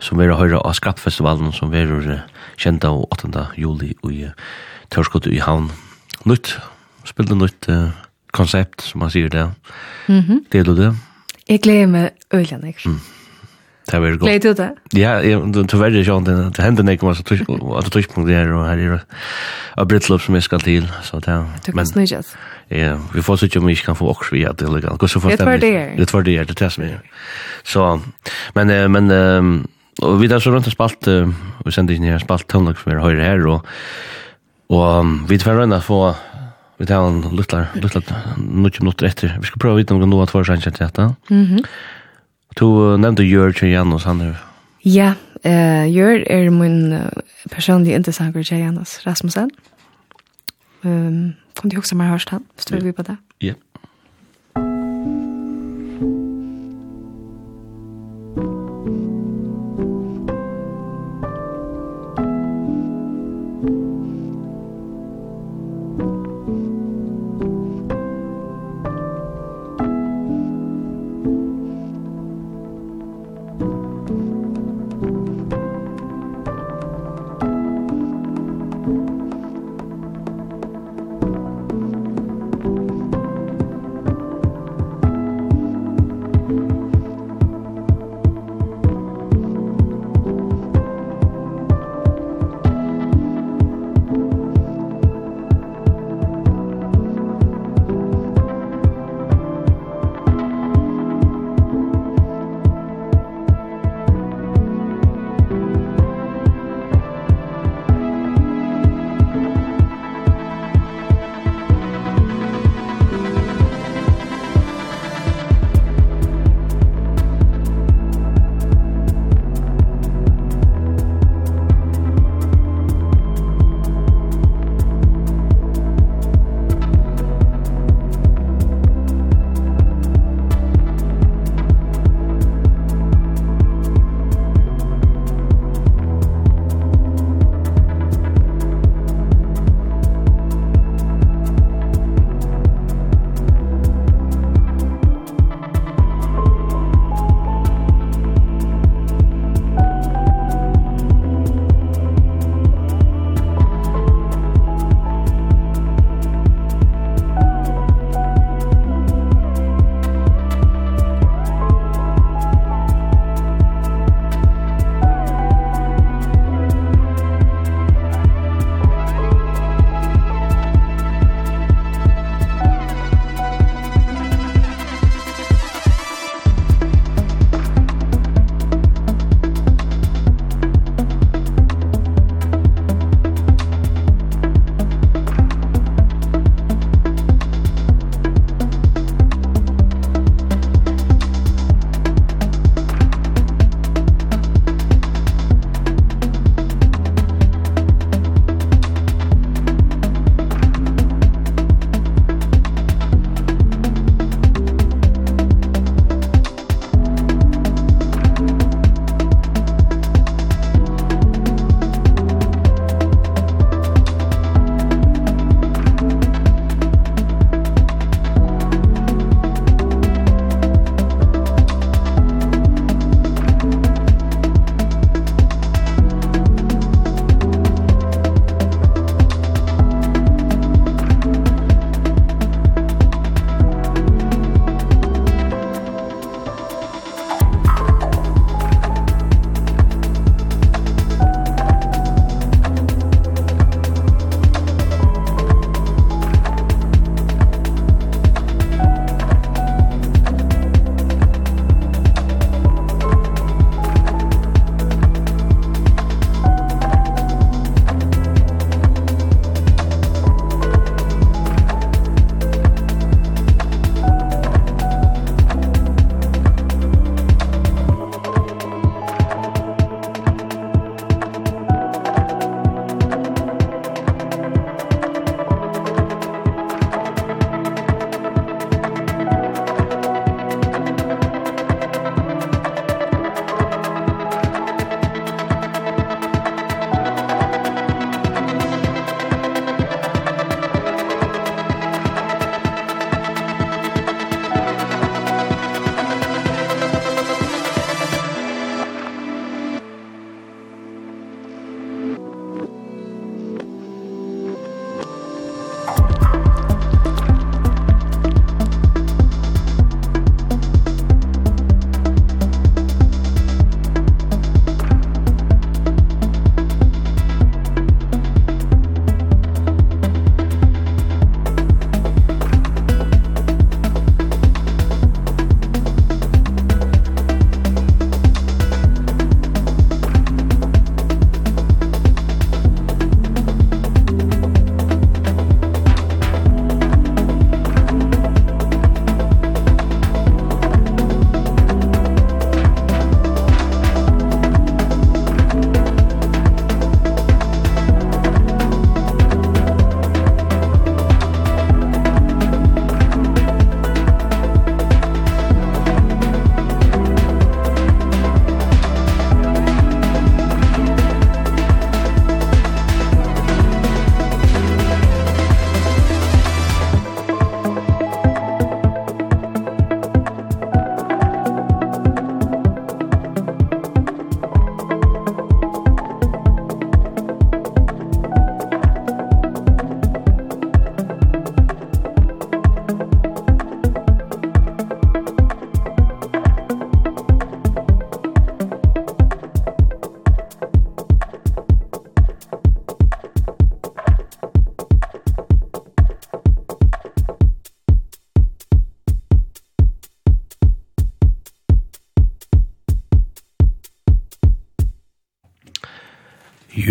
som er å høre av Skrappfestivalen, som er uh, kjent av 8. juli i uh, i Havn. Nytt, spilte nytt uh, konsept, som man sier det. Mm -hmm. Deler du det? Jeg gleder meg øyne, ikke? Mm. Det var godt. Leit du det? Ja, du verre ikke om det. Det hender ikke masse at det tøyspunkt er, og her er det av brittlopp som jeg skal til. Så det, er. du kan snøyde Ja, vi får sikkert om vi ikke kan få åks vi, at det. Det var det er. Det var det er, det er det som er. Så, men, men, og vi tar så rundt og spalt, vi sender ikke ned spalt tøvnlag som er høyre her, og, og vi tar rundt å få Vi tar en luttlar, luttlar, nuttje minutter etter. Vi skal prøve å vite om noe nå har tvær sannsyn til dette. Mhm. Du nevnte Jørg Janus, han er Ja, eh Jørg er min uh, personlige interessanter til Janus Rasmussen. Um, kom du også med hørst han? Står vi på det? Ja. Yeah.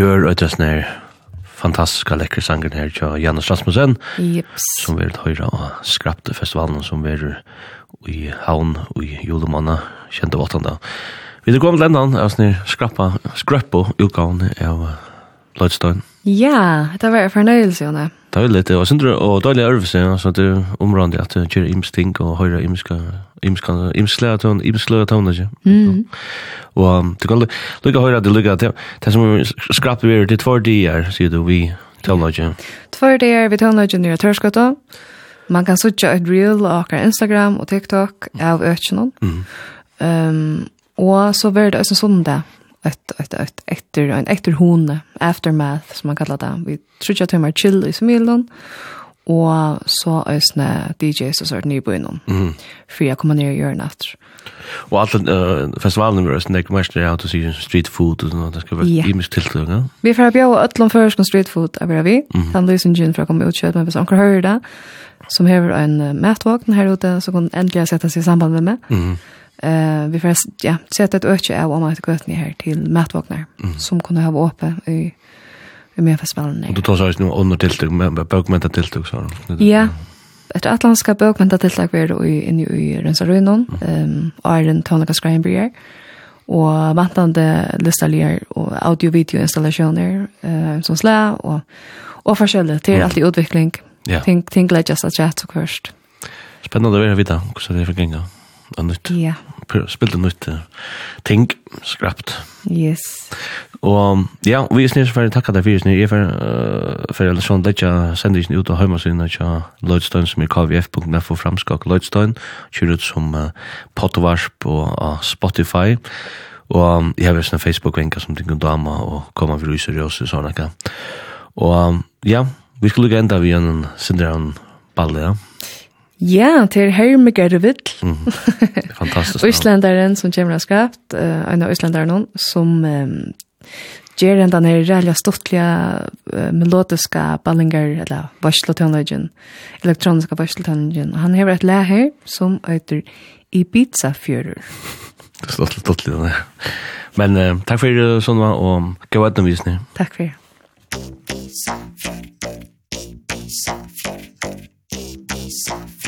Fjør, og det er fantastiska läcker sanger här till Janus Rasmussen. Jeps. Som vill höra och skrapte festivalen som vill i havn och i julemanna kände åttanda. Vi går med ländan, alltså ni skrappa, skrappa utgåvan av Lloydstone. Ja, det var en fornøyelse, Jonne. Det var litt, og synder og deilig øvelse, så det er området at du kjører imsting og høyre imska, imska, imslega tøvn, imslega tøvn, ikke? Mm. Og du kan lukke høyre at du lukke det det som skrapper vi er til tvær dier, sier du, vi tøvn, ikke? Tvær dier, vi tøvn, ikke, nye tørskottet. Man kan sutja et reel av akkurat Instagram og TikTok av økjennom. Mm. Um, og så var det også sånn det ett ett ett efter en efter hon aftermath som man kallar det. Vi tror att timmar chill i Smilon och så ösna DJs och sånt nybo inom. Mm. För jag kommer ner och gör en after. Och allt uh, festivalen vi oss, det mest är att se street food och sånt, det ska vara yeah. imiskt tilltag, ja? Vi får bjöda ötlån förskon street food, är vi vi. Mm. Han lyser en för att komma men vi ska hör det, som har en uh, mätvakten här ute, så kan äntligen sätta sig i samband med mig. Mm. Eh vi får ja, sett ett öke av om att gå ner här till matvagnar som kunde ha uppe i i mer festivalen. Och då tar sig nu under till med bokmenta tilltag så. Ja. Ett atlantiska bokmenta tilltag var i i inne i Rensarunon, ehm Iron Tonica Scrambier och vantande listalier och audio video installationer eh som slä och och förskälla till allt i utveckling. Ja. Tänk tänk lägga så chat så först. Spännande att veta också det för og nytt. Ja. Spilte nytt uh, ting, skrapt. Yes. Og ja, vi er snir for å takke deg for snir. Jeg er for å sånn lette sendingen ut av heimasynet til Lloydstein som er kvf.nf for framskak Lloydstein. Kjør ut som uh, potvarsp og uh, Spotify. Og um, jeg har sånn Facebook-venka som ting og dama og kommer for å lyse røse og sånn. Og um, ja, vi skulle lukke enda vi en sindran balle, ja. Ja, til Herme Gervill. Mm -hmm. Fantastisk. Øslanderen som kommer og skapt, uh, en av Øslanderen som um, gjør den denne reelle stortlige uh, melodiske ballinger, eller varseltønløgjen, elektroniske varseltønløgjen. Han har et læ her som heter Ibiza-fjører. Det er stortlig, stortlig den. Men uh, takk for det, Sonva, og gå etter visning. Takk for det. Ibiza-fjører, Ibiza-fjører, Ibiza-fjører.